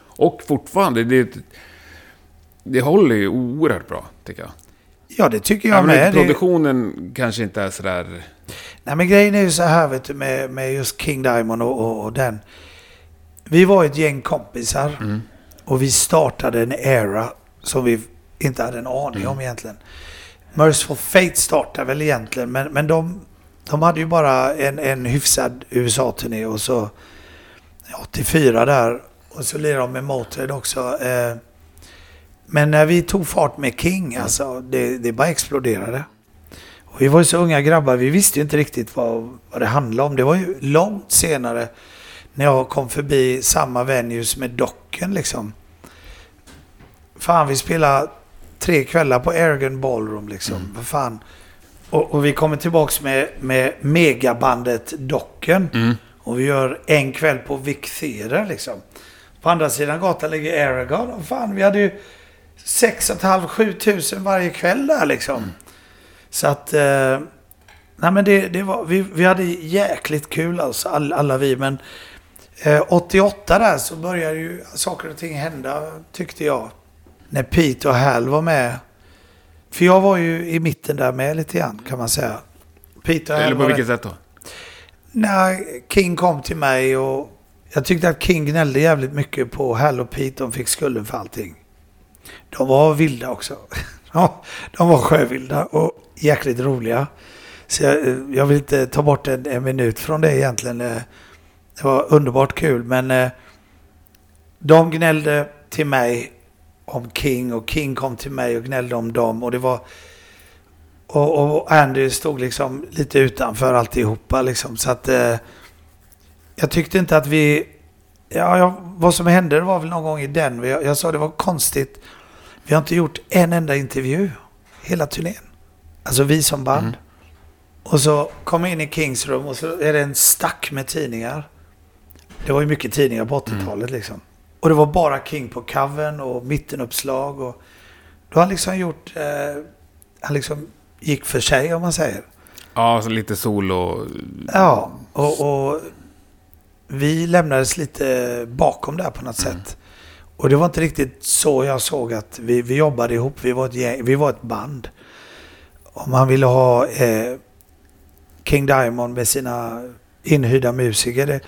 Och fortfarande, det, det håller ju oerhört bra, tycker jag. Ja, det tycker jag Även med. Det, produktionen kanske inte är sådär... nej, men grejen är ju så här vet du, med, med just King Diamond och, och, och den. Vi var ett gäng kompisar Mm. och vi startade en era som vi inte hade en aning Mm. om egentligen. Merciful Fate startade väl egentligen, men, men de, de hade ju bara en, en hyfsad USA-turné och så 84 där och så lirade de med Motörhead också. Eh, men när vi tog fart med King, alltså det, det bara exploderade. Och vi var ju så unga grabbar, vi visste ju inte riktigt vad, vad det handlade om. Det var ju långt senare när jag kom förbi samma venues med Docken liksom. Fan, vi spelade tre kvällar på Aragon Ballroom liksom. Mm. Vad fan. Och, och vi kommer tillbaks med, med megabandet Docken. Mm. Och vi gör en kväll på Vic Theater liksom. På andra sidan gatan ligger Aragon. Och fan, vi hade ju 6 500-7 tusen varje kväll där liksom. Så att... Eh, nej men det, det var... Vi, vi hade jäkligt kul alltså, all, alla vi. Men eh, 88 där så började ju saker och ting hända, tyckte jag. När Pete och Hal var med. För jag var ju i mitten där med lite grann, kan man säga. Pete och Hal Eller på vilket sätt då? när King kom till mig och jag tyckte att King gnällde jävligt mycket på Hal och Pete. De fick skulden för allting. De var vilda också. Ja, de var sjövilda och jäkligt roliga. Så jag, eh, jag vill inte ta bort en, en minut från det egentligen. Eh, det var underbart kul men eh, de gnällde till mig om King och King kom till mig och gnällde om dem och det var och, och Andy stod liksom lite utanför alltihopa liksom. Så att eh, jag tyckte inte att vi... Ja, jag, vad som hände var väl någon gång i den. Jag, jag sa det var konstigt. Vi har inte gjort en enda intervju hela turnén. Alltså vi som band. Mm. Och så kom jag in i Kings rum och så är det en stack med tidningar. Det var ju mycket tidningar på 80-talet liksom. Och det var bara King på covern och mittenuppslag. Och då har han liksom gjort... Eh, han liksom gick för sig om man säger. Ja, så lite solo... Ja, och, och vi lämnades lite bakom där på något Mm. sätt. Och det var inte riktigt så jag såg att vi, vi jobbade ihop. Vi var ett, gäng, vi var ett band. Om han ville ha eh, King Diamond med sina inhyrda musiker. Det,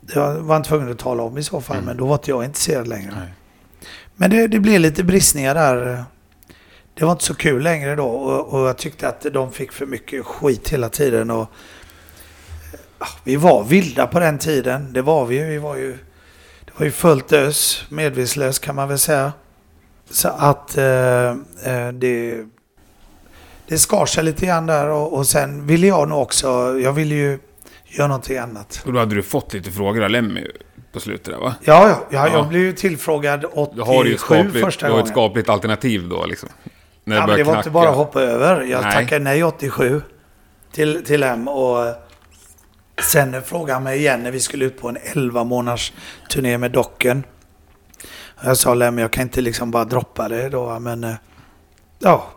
det var han tvungen att tala om i så fall. Mm. Men då var inte jag intresserad längre. Nej. Men det, det blev lite bristningar där. det var inte så kul längre då och, och jag tyckte att de fick för mycket skit hela tiden. Och, vi var vilda på den tiden, det var vi ju. Vi var ju det var ju fullt ös, medvetslös kan man väl säga. Så att eh, eh, det, det skar sig lite grann där och, och sen ville jag nog också, jag ville ju göra någonting annat. Och då hade du fått lite frågor av Lemmy på slutet där va? Ja, ja, ja, jag blev ju tillfrågad 87 Du har ett skapligt, första du har ett gången. skapligt alternativ då liksom. När Ja, men det var inte bara att hoppa över. Jag Nej. tackade nej 87 till, till M och sen frågade han mig igen när vi skulle ut på en 11 månaders turné med Docken. Jag sa men jag kan inte liksom bara droppa det då, men eh, ja.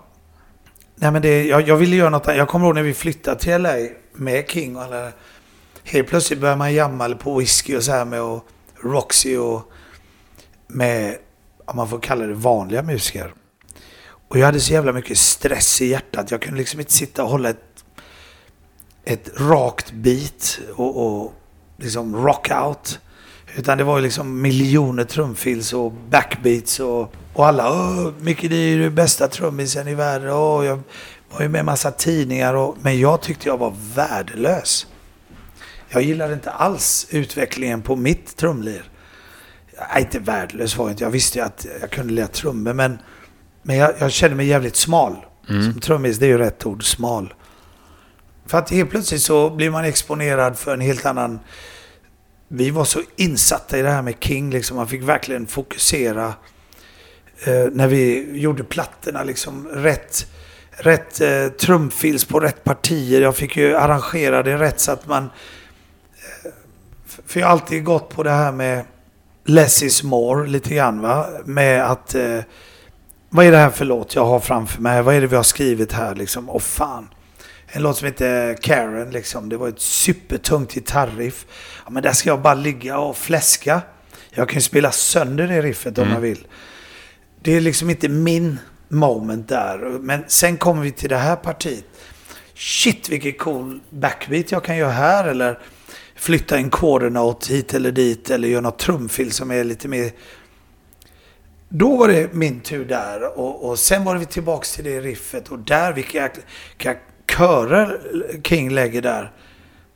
Nej men det, jag, jag ville göra något annat. Jag kommer ihåg när vi flyttade till LA med King och alla. Helt plötsligt började man jamma på whisky och så här med och Roxy och med, om man får kalla det vanliga musiker. Och jag hade så jävla mycket stress i hjärtat. Jag kunde liksom inte sitta och hålla ett, ett rakt beat och, och liksom rock out. Utan det var ju liksom miljoner trumfills och backbeats och, och alla Åh, Micke det är ju bästa trummisen i världen. Åh, jag var ju med i massa tidningar och, men jag tyckte jag var värdelös. Jag gillade inte alls utvecklingen på mitt trumlir. Nej, inte värdelös var jag inte. Jag visste ju att jag kunde lira trummor men men jag, jag kände mig jävligt smal. Som trummis, det är ju rätt ord, smal. För att helt plötsligt så blir man exponerad för en helt annan... Vi var så insatta i det här med King, liksom. Man fick verkligen fokusera. Eh, när vi gjorde plattorna, liksom rätt, rätt eh, trumfills på rätt partier. Jag fick ju arrangera det rätt så att man... Eh, för jag har alltid gått på det här med less is more lite grann va. Med att... Eh, vad är det här för låt jag har framför mig? Vad är det vi har skrivit här liksom? Åh fan. En låt som heter Karen liksom. Det var ett supertungt gitarriff. Ja, men där ska jag bara ligga och fläska. Jag kan ju spela sönder det riffet om jag vill. Det är liksom inte min moment där. Men sen kommer vi till det här partiet. Shit vilken cool backbeat jag kan göra här. Eller flytta en quarter note hit eller dit. Eller göra något trumfill som är lite mer då var det min tur där och, och sen var vi tillbaks till det riffet och där vilka jäkla körer King lägger där.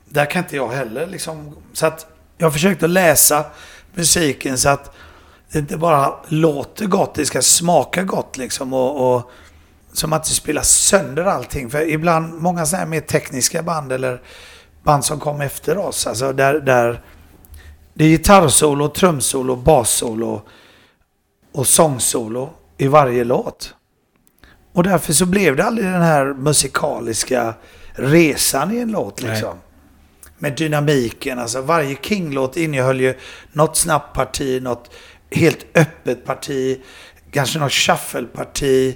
Där kan inte jag heller liksom. Så att jag försökte läsa musiken så att det inte bara låter gott, det ska smaka gott liksom och, och som att det spelar sönder allting. För ibland, många sådana här mer tekniska band eller band som kom efter oss, alltså där, där det är gitarrsolo, trumsolo, bassolo och sångsolo i varje låt. Och därför så blev det aldrig den här musikaliska resan i en låt liksom. Med dynamiken, alltså varje King-låt innehöll ju något snabbt parti, något helt öppet parti, kanske något shuffle-parti,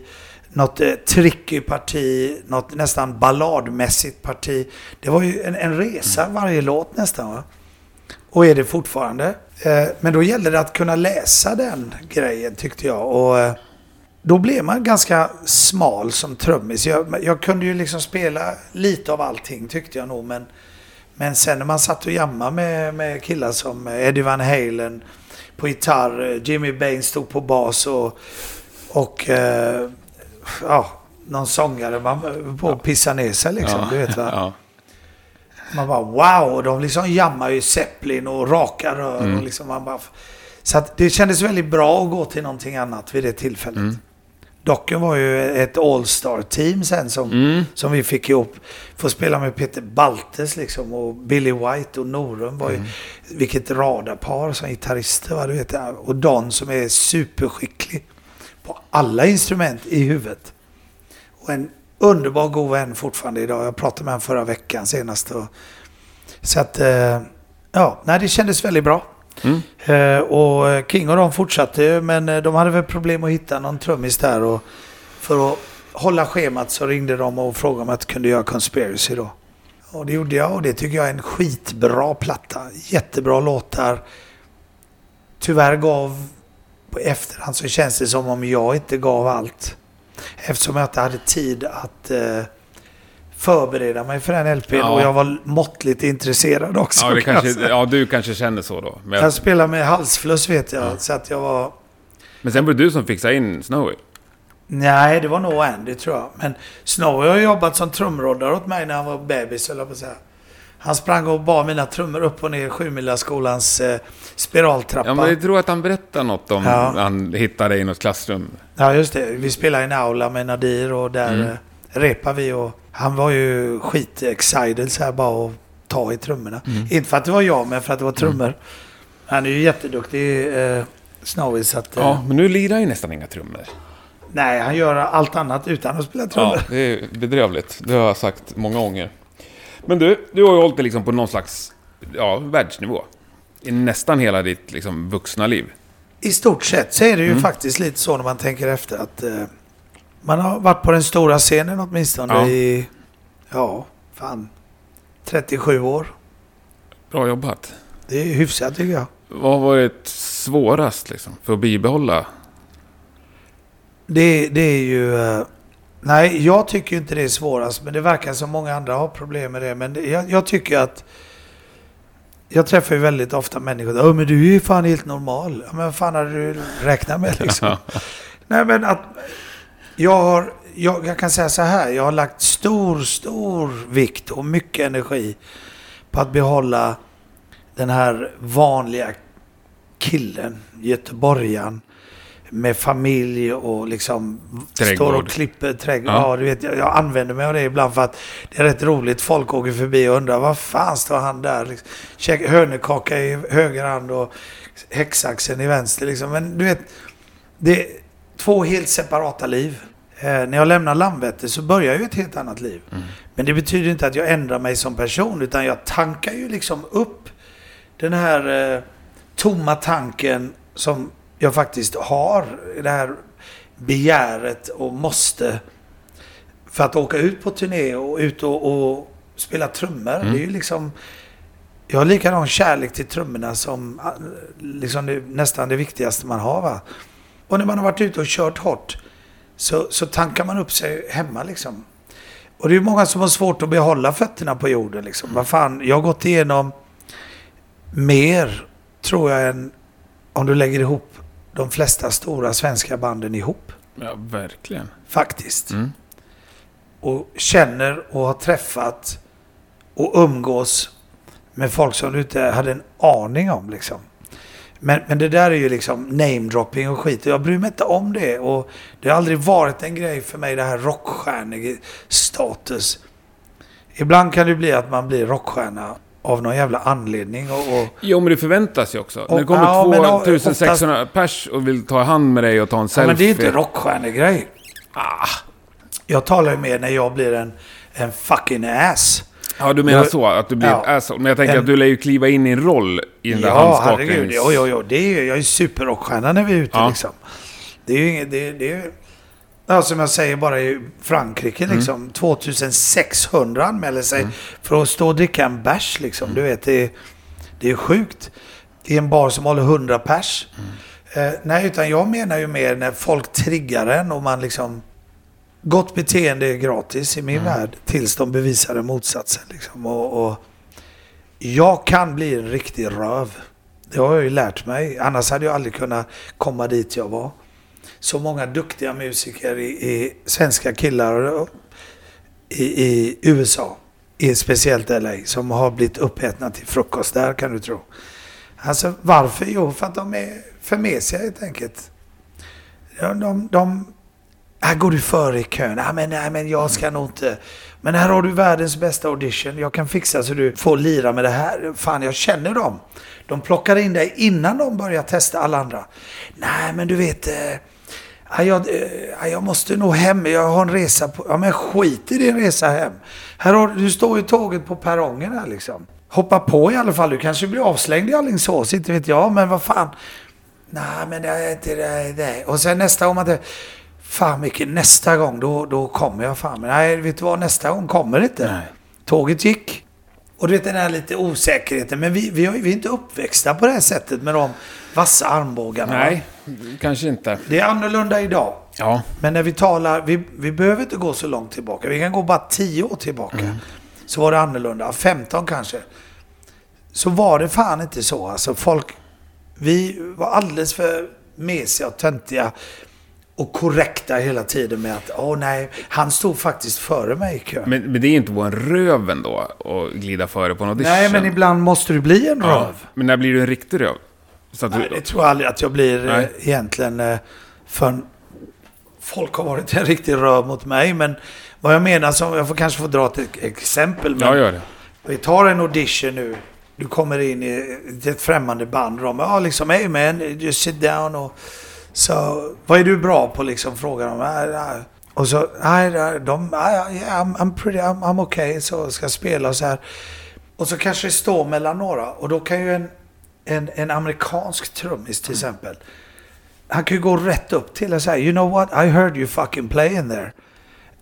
något eh, tricky parti, något nästan balladmässigt parti. Det var ju en, en resa varje låt nästan va. Och är det fortfarande. Eh, Men då gällde det att kunna läsa den grejen tyckte jag. Och eh, då blev man ganska smal som trummis. Jag, jag kunde ju liksom spela lite av allting tyckte jag nog. Men, men sen när man satt och jammade med, med killar som Eddie Van Halen på gitarr, Jimmy Bain stod på bas och, och eh, ja, någon sångare man på att pissa ner sig liksom. Du vet va? Ja. Man bara wow, de liksom jammar ju Zeppelin och raka rör. Och liksom man bara, så att det kändes väldigt bra att gå till någonting annat vid det tillfället. Docken var ju ett all-star-team sen som, som vi fick ihop. Få spela med Peter Baltes liksom och Billy White och Norum var ju, vilket radarpar som gitarrister va, du vet. Och Don som är superskicklig på alla instrument i huvudet. Och en underbar god vän fortfarande idag. Jag pratade med honom förra veckan senast. Och, så att, eh, ja, nej, det kändes väldigt bra. Eh, och eh, King och de fortsatte ju, men eh, de hade väl problem att hitta någon trummis där. Och för att hålla schemat så ringde de och frågade om jag kunde göra Conspiracy då. Och det gjorde jag och det tycker jag är en skitbra platta. Jättebra låtar. Tyvärr gav på efterhand så känns det som om jag inte gav allt. Eftersom jag inte hade tid att eh, förbereda mig för den LPn Ja. och jag var måttligt intresserad också. Ja, jag kanske, ja, du kanske känner så då. Men, Jag spelade med halsfluss vet jag, så att jag var... men sen var det du som fixade in Snowy. Nej, det var nog Andy tror jag. Men Snowy har jobbat som trumroddare åt mig när han var bebis, eller på att säga. Han sprang och bar mina trummor upp och ner Sjumillaskolans eh, spiraltrappa. Ja, men jag tror att han berättar något om Ja. han hittade i något klassrum. Ja, just det. Vi spelade i en aula med Nadir och där Mm. Mm. repade vi. Och han var ju skit-excited så här bara att ta i trummorna. Mm. Inte för att det var jag, men för att det var trummor. Han är ju jätteduktig, eh, Snowy, så att... Eh, Ja, men nu lirar ju nästan inga trummor. Nej, han gör allt annat utan att spela trummor. Ja, det är bedrövligt. Det har jag sagt många gånger. Men du, du har ju hållit det liksom på någon slags ja, världsnivå. I nästan hela ditt liksom, vuxna liv. I stort sett så är det ju Mm. faktiskt lite så när man tänker efter att eh, man har varit på den stora scenen åtminstone Ja. i, ja, fan, 37 år. Bra jobbat. Det är hyfsat tycker jag. Vad har varit svårast liksom, för att bibehålla? Det, det är ju... eh, Nej, jag tycker inte det är svårast, men det verkar som många andra har problem med det. Men det, jag, jag tycker att... Jag träffar ju väldigt ofta människor Ja, men du är ju fan helt normal. Ja, men vad fan hade du räknat med liksom? Nej, men att... Jag har... Jag, jag kan säga så här, jag har lagt stor, stor vikt och mycket energi på att behålla den här vanliga killen, göteborgaren med familj och liksom står Trädgård. och klipper trädgård. Ja. Ja. du vet, jag, jag använder mig av det ibland för att det är rätt roligt. Folk åker förbi och undrar vad fan står han där? Liksom, käkar hönökaka i höger hand och häcksaxen i vänster. Liksom. Men du vet, det två helt separata liv. Eh, när jag lämnar Landvetter så börjar ju ett helt annat liv. Men det betyder inte att jag ändrar mig som person utan jag tankar ju liksom upp den här eh, tomma tanken som jag faktiskt har. Det här begäret och måste för att åka ut på turné och ut och, och spela trummor. Mm. Det är ju liksom... Jag har likadan kärlek till trummorna som ah, liksom det, nästan det viktigaste man har. Va? Och när man har varit ute och kört hårt så, så tankar man upp sig hemma liksom. Och det är många som har svårt att behålla fötterna på jorden liksom. Vad fan, jag har gått igenom mer, tror jag, än om du lägger ihop de flesta stora svenska banden ihop. Ja, verkligen. Faktiskt. Mm. Och känner och har träffat och umgås med folk som du inte hade en aning om liksom. Men, men det där är ju liksom namedropping och skit. Jag bryr mig inte om det. Och det har aldrig varit en grej för mig det här rockstjärnestatus. Ibland kan det bli att man blir rockstjärna av någon jävla anledning. Och, och Jo, men det förväntas ju också. Och- När det kommer ja, men, ja, 2600 pers och vill ta hand med dig och ta en ja, selfie. men det är inte rockstjärnegrej. Ah. Jag talar ju mer när jag blir en, en fucking ass. Ja, du menar så, att du blir Ja. asshole. Men jag tänker En- att du lär ju kliva in i en roll i den där Ja, handskaknings... herregud. Jo, jo, jo. Det är ju, jag är ju superrockstjärna när vi är ute Ja. liksom. Det är ju inget... Det, det är. Ja, som jag säger, bara i Frankrike Mm. liksom. 2600 anmäler sig för att stå och dricka en bärs liksom. Mm. Du vet, det är, det är sjukt. I en bar som håller 100 pers. Mm. Eh, nej, utan jag menar ju mer när folk triggar en och man liksom... Gott beteende är gratis i min Mm. värld tills de bevisar motsatsen. Liksom. Och, och jag kan bli en riktig röv. Det har jag ju lärt mig. Annars hade jag aldrig kunnat komma dit jag var. Så många duktiga musiker i, i svenska killar i, i USA, i speciellt LA, som har blivit uppätna till frukost där kan du tro. Alltså varför? Jo, för att de är för mesiga helt enkelt. De, de, här går du före i kön. Nej men, nej, men jag ska nog inte. Men här har du världens bästa audition. Jag kan fixa så du får lira med det här. Fan, jag känner dem. De plockar in dig innan de börjar testa alla andra. Nej, men du vet. Eh, jag, eh, jag måste nog hem. Jag har en resa på... Ja, men skit i din resa hem. Här har, du står ju tåget på perrongen här liksom. Hoppa på i alla fall. Du kanske blir avslängd i Alingsås. Inte vet jag, men vad fan. Nej, men det är inte det. det. Och sen nästa gång man Fan Micke, nästa gång då, då kommer jag fan. Men nej, vet du vad? Nästa gång kommer det inte. Nej. Tåget gick. Och du vet den här lite osäkerheten. Men vi, vi, vi är inte uppväxta på det här sättet med de vassa armbågarna. Nej, kanske inte. Det är annorlunda idag. Ja. Men när vi talar, vi, vi behöver inte gå så långt tillbaka. Vi kan gå bara 10 år tillbaka. Mm. Så var det annorlunda. 15 kanske. Så var det fan inte så. Alltså folk, vi var alldeles för mesiga och töntiga. Och korrekta hela tiden med att åh nej, han stod faktiskt före mig i kön. Men, men det är inte vara en röven då att glida före på en audition? Nej, men ibland måste du bli en Ja. röv. Men när blir du en riktig röv? Så att Nej, du, det tror jag aldrig att jag blir eh, Nej. egentligen. Eh, för folk har varit en riktig röv mot mig. Men vad jag menar, som, jag får kanske få dra ett exempel. Men ja, gör det. Vi tar en audition nu. Du kommer in i ett främmande band och de ja, liksom, hey man, just sit down och så, vad är du bra på liksom, frågar de. Och så, nej, de, ah, yeah, I'm, I'm pretty, I'm, I'm okay, så ska jag spela och så här. Och så kanske det står mellan några och då kan ju en, en, en amerikansk trummis till exempel, han kan ju gå rätt upp till och säga, you know what, I heard you fucking playing there.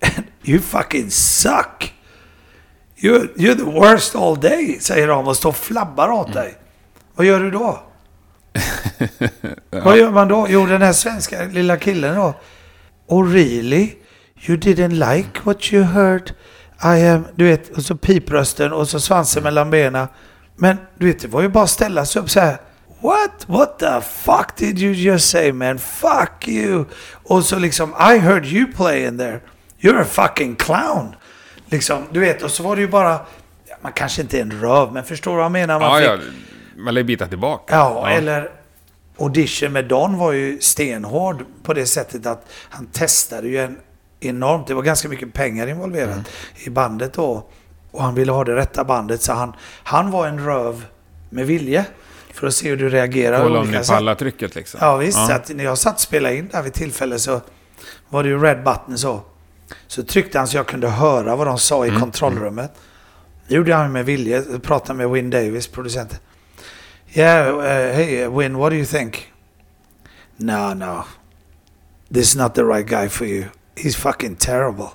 And you fucking suck. You're, you're the worst all day, säger de och står och flabbar åt dig. Vad gör du då? Vad gör man då? Jo, den här svenska lilla killen då. Oh really? You didn't like what you heard? I am... Du vet, och så piprösten och så svansen mellan benen. Men du vet, det var ju bara att ställa sig upp så här. What? What the fuck did you just say man? Fuck you! Och så liksom, I heard you play in there. You're a fucking clown. Liksom, du vet, och så var det ju bara... Man kanske inte är en röv, men förstår du vad jag menar? Man Ja, fick- ja. Man lär bita tillbaka. Ja, eller audition med Don var ju stenhård på det sättet att han testade ju en enormt. Det var ganska mycket pengar involverat Mm. i bandet då. Och han ville ha det rätta bandet så han, han var en röv med vilje. För att se hur du reagerar. Kolla om ni pallar trycket liksom. Ja visst, så att när jag satt och spelade in där vid tillfälle så var det ju red button så. Så tryckte han så jag kunde höra vad de sa i Mm, kontrollrummet. Det gjorde han med vilje. Jag pratade med Win Davis, producenten. Yeah, uh, hey uh, Win, what do you think? No, no. This is not the right guy for you. He's fucking terrible.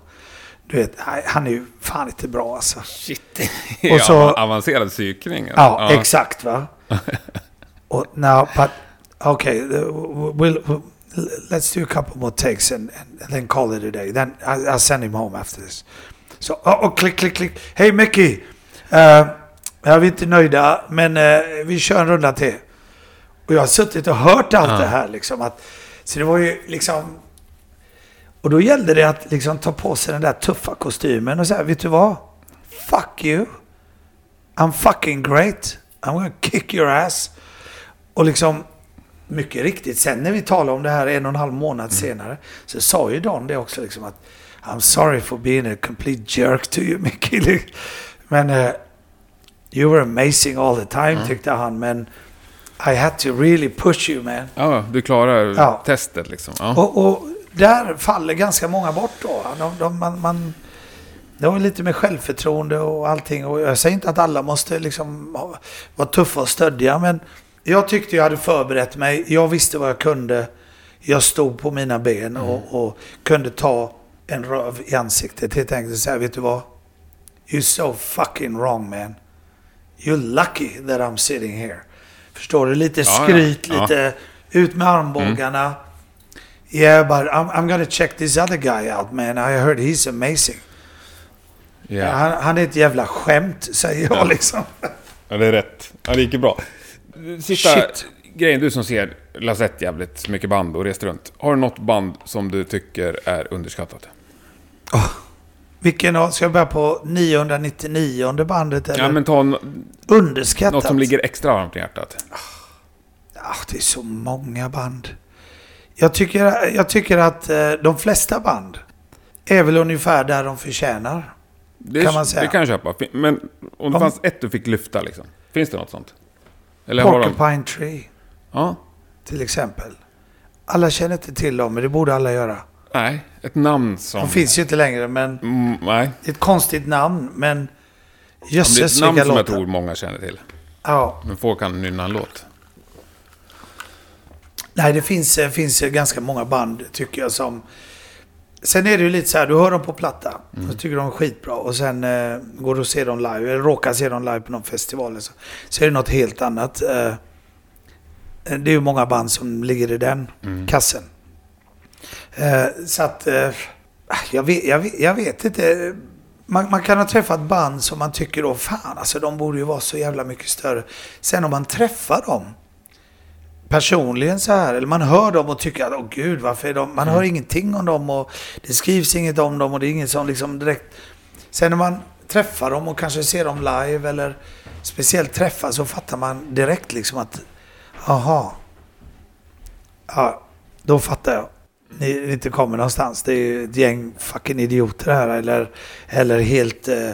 Du vet, han är ju fan inte bra alltså. Shit. Och så- ja, avancerad psykning. Ja, exakt va. och now, but okay, we'll, we'll let's do a couple more takes and, and then call it a day. Then I, I'll send him home after this. So, oh, oh, click, click, klick. Hej Mickey! Uh, jag är inte nöjda, men eh, vi kör en runda till. Och jag har suttit och hört allt Ja. det här liksom. Att, så det var ju liksom... Och då gällde det att liksom ta på sig den där tuffa kostymen och säga, vet du vad? Fuck you. I'm fucking great. I'm gonna kick your ass. Och liksom, mycket riktigt, sen när vi talade om det här en och en halv månad senare, så sa ju Don det också liksom att I'm sorry for being a complete jerk to you, Mickey. Men uh, you were amazing all the time, tyckte han. Men I had to really push you, man. Ja, du klarar Ja. testet liksom. Ja. Och, och där faller ganska många bort då. De, de, man, man, det har lite med självförtroende och allting. Och jag säger inte att alla måste liksom vara tuffa och stöddiga. Men jag tyckte jag hade förberett mig. Jag visste vad jag kunde. Jag stod på mina ben och, och kunde ta en röv i ansiktet. Helt enkelt säga, vet du vad? You're so fucking wrong man. You're lucky that I'm sitting here. Förstår du? Lite Ja, ja. skryt, Ja. lite ut med armbågarna. Yeah, but I'm, I'm gonna check this other guy out man. I heard he's amazing. Ja. Han, han är ett jävla skämt, säger jag liksom. ja, det är rätt. Ja, det gick ju bra. Sista Shit. grejen, du som ser Lasett jävligt mycket band och rest runt. Har du något band som du tycker är underskattat? Vilken av, ska jag börja på 999 bandet eller? Ja, men ta n- Underskattat. något som ligger extra varmt i hjärtat. Ah, det är så många band. Jag tycker, jag tycker att eh, de flesta band är väl ungefär där de förtjänar. Det, Kan man säga. Det kan jag köpa. Men om det Om- fanns ett du fick lyfta liksom. Finns det något sånt? Eller har de... Porcupine Tree Ja. till exempel. Alla känner inte till dem, men det borde alla göra. Nej, ett namn som... De finns ju inte längre, men Mm, nej. det är ett konstigt namn. Men Ja, men det är jösses ett namn vilka som jag låtar. tror många känner till. Ja. Men få kan nynna en låt. Nej, det finns, eh, finns eh, ganska många band tycker jag som... Sen är det ju lite så här, du hör dem på platta. Mm. Och tycker de är skitbra. Och sen eh, går du och ser dem live, eller råkar se dem live på någon festival. Så, så är det något helt annat. Eh, det är ju många band som ligger i den Mm. kassen. Eh, så att... Eh, jag, vet, jag, vet, jag vet inte. Man, man kan ha träffat band som man tycker då, fan alltså de borde ju vara så jävla mycket större. Sen om man träffar dem personligen så här, eller man hör dem och tycker att åh gud varför är de, man hör ingenting om dem och det skrivs inget om dem och det är inget som liksom direkt. Sen när man träffar dem och kanske ser dem live eller speciellt träffar så fattar man direkt liksom att aha, ja, då fattar jag. Ni inte kommer någonstans. Det är ett gäng fucking idioter här eller, eller helt, eh,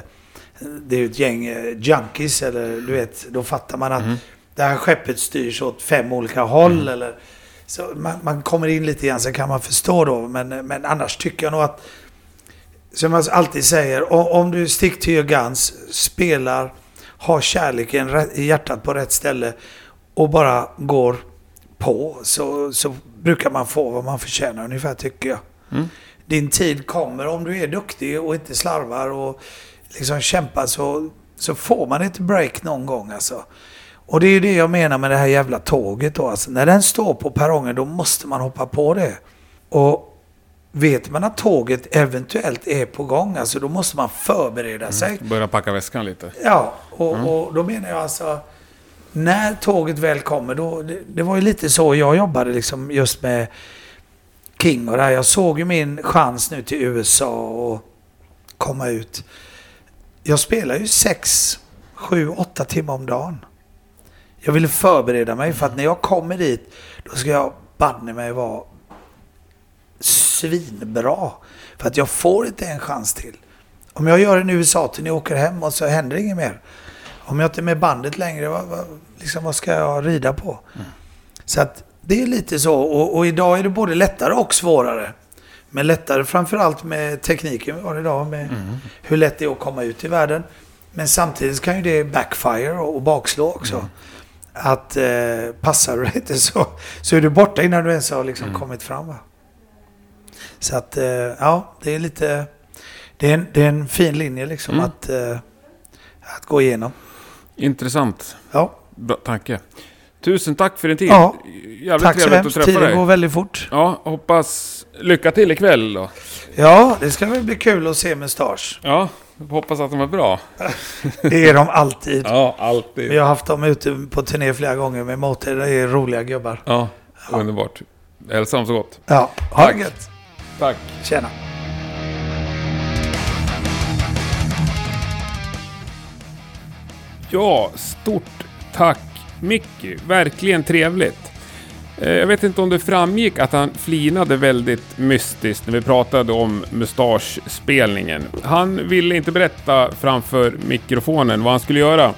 det är ett gäng eh, junkies eller du vet, då fattar man att Mm. det här skeppet styrs åt fem olika håll. Mm. Eller, så man, man kommer in lite grann så kan man förstå då. Men, men annars tycker jag nog att, som jag alltid säger, o- om du stick to your guns, spelar, har kärleken i hjärtat på rätt ställe och bara går på så, så brukar man få vad man förtjänar ungefär tycker jag. Mm. Din tid kommer om du är duktig och inte slarvar och liksom kämpar så, så får man ett break någon gång alltså. Och det är ju det jag menar med det här jävla tåget då. Alltså, när den står på perrongen då måste man hoppa på det. Och vet man att tåget eventuellt är på gång, alltså då måste man förbereda sig. Börja packa väskan lite. Ja, och, och då menar jag alltså när tåget väl kommer, då, det, det var ju lite så jag jobbade liksom just med King och det här. Jag såg ju min chans nu till USA och komma ut. Jag spelar ju sex, sju, åtta timmar om dagen. Jag ville förbereda mig för att när jag kommer dit, då ska jag banne mig vara svinbra. För att jag får inte en chans till. Om jag gör en USA-turné och åker hem och så händer inget mer. Om jag inte är med bandet längre, vad, vad, liksom, vad ska jag rida på? Så att det är lite så. Och, och idag är det både lättare och svårare. Men lättare framförallt med tekniken vi har idag. Med hur lätt det är att komma ut i världen. Men samtidigt kan ju det backfire och, bakslå också. Att eh, passar du inte så, så är du borta innan du ens har liksom kommit fram. Va? Så att, eh, ja, det är lite... Det är en, det är en fin linje liksom Mm. att, eh, att gå igenom. Intressant. Ja, Bra tanke. Tusen tack för din tid. Ja. Jävligt tack så hemskt. Tiden dig. går väldigt fort. Ja, hoppas... Lycka till ikväll då. Ja, det ska väl bli kul att se Mustasch. Ja, hoppas att de är bra. Det är de alltid. Ja, alltid. Vi har haft dem ute på turné flera gånger med Motor. Det är roliga gubbar. Ja, underbart. Hälsa dem så gott. Ja, ha Tack. det gött. Tack. Tjena. Ja, stort tack Mickey. Verkligen trevligt. Eh, jag vet inte om det framgick att han flinade väldigt mystiskt när vi pratade om mustaschspelningen. Han ville inte berätta framför mikrofonen vad han skulle göra.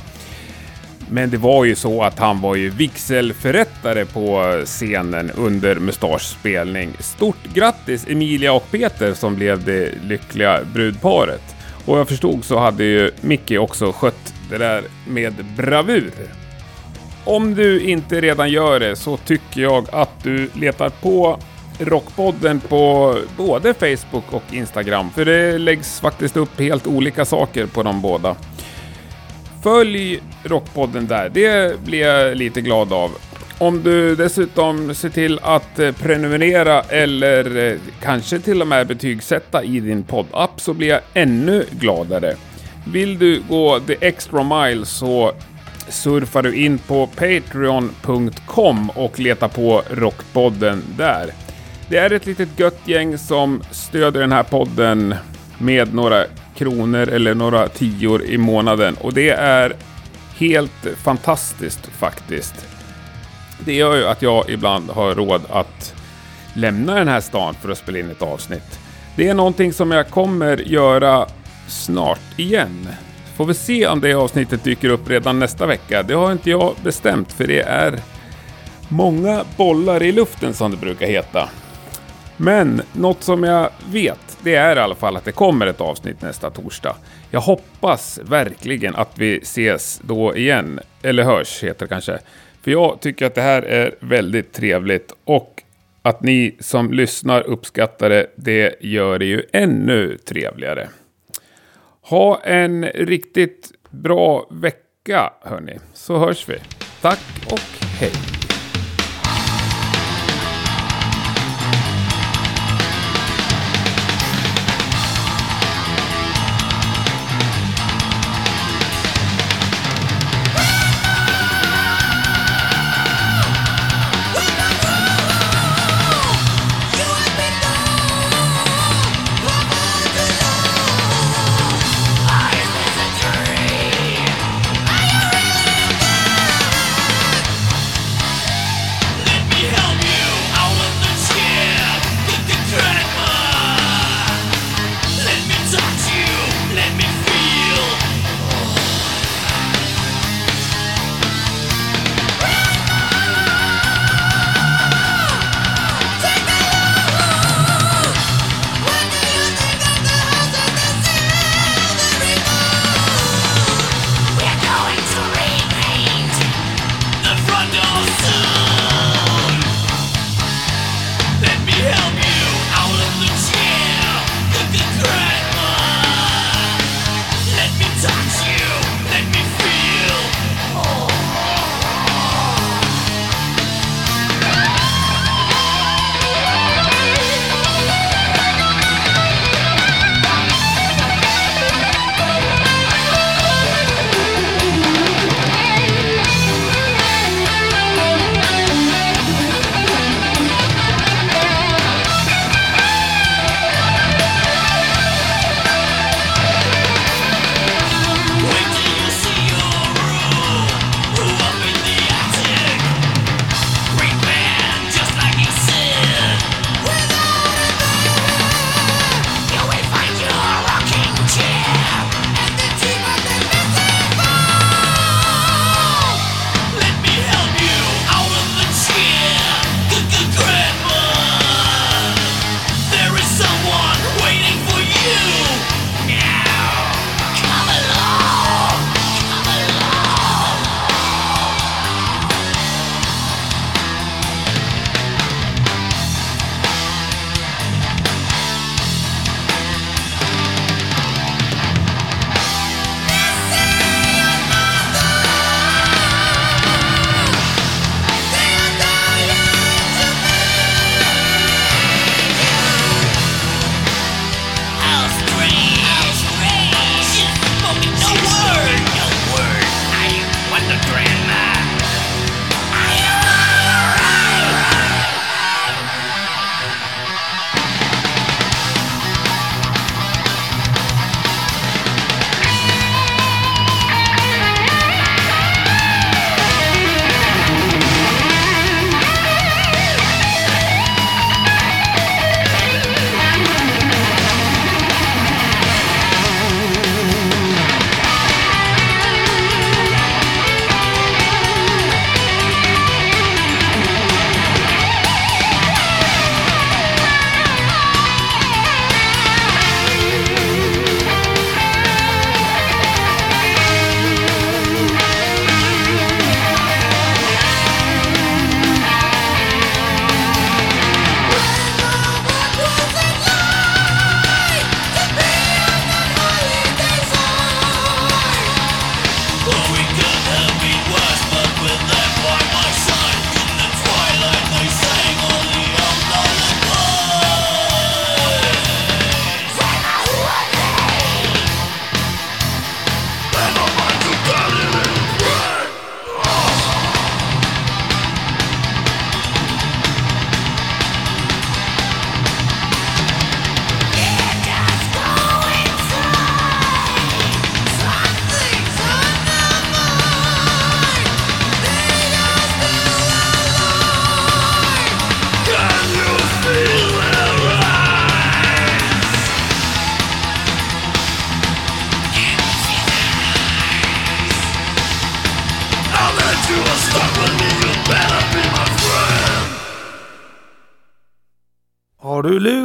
Men det var ju så att han var ju vigselförrättare på scenen under mustaschspelning. Stort grattis Emilia och Peter som blev det lyckliga brudparet. Och jag förstod så hade ju Mickey också skött det där med bravur. Om du inte redan gör det så tycker jag att du letar på Rockpodden på både Facebook och Instagram. För det läggs faktiskt upp helt olika saker på de båda. Följ Rockpodden där, det blir jag lite glad av. Om du dessutom ser till att eh, prenumerera eller eh, kanske till och med betygsätta i din poddapp så blir jag ännu gladare. Vill du gå the extra mile så surfar du in på patreon.com och letar på Rockpodden där. Det är ett litet gött gäng som stöder den här podden med några kronor eller några tior i månaden och det är helt fantastiskt faktiskt. Det gör ju att jag ibland har råd att lämna den här stan för att spela in ett avsnitt. Det är någonting som jag kommer göra snart igen. Får vi se om det avsnittet dyker upp redan nästa vecka. Det har inte jag bestämt för det är många bollar i luften som det brukar heta. Men något som jag vet, det är i alla fall att det kommer ett avsnitt nästa torsdag. Jag hoppas verkligen att vi ses då igen. Eller hörs heter det kanske. För jag tycker att det här är väldigt trevligt och att ni som lyssnar uppskattar det, det gör det ju ännu trevligare. Ha en riktigt bra vecka hörni, så hörs vi. Tack och hej!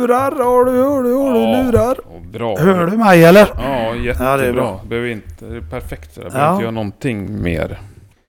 Lurar? Har du, har du, har du Ja, lurar? bra. Hör du mig eller? Ja, jättebra. Ja, det är bra. Behöver inte, det är perfekt sådär. Ja. Behöver inte göra någonting mer.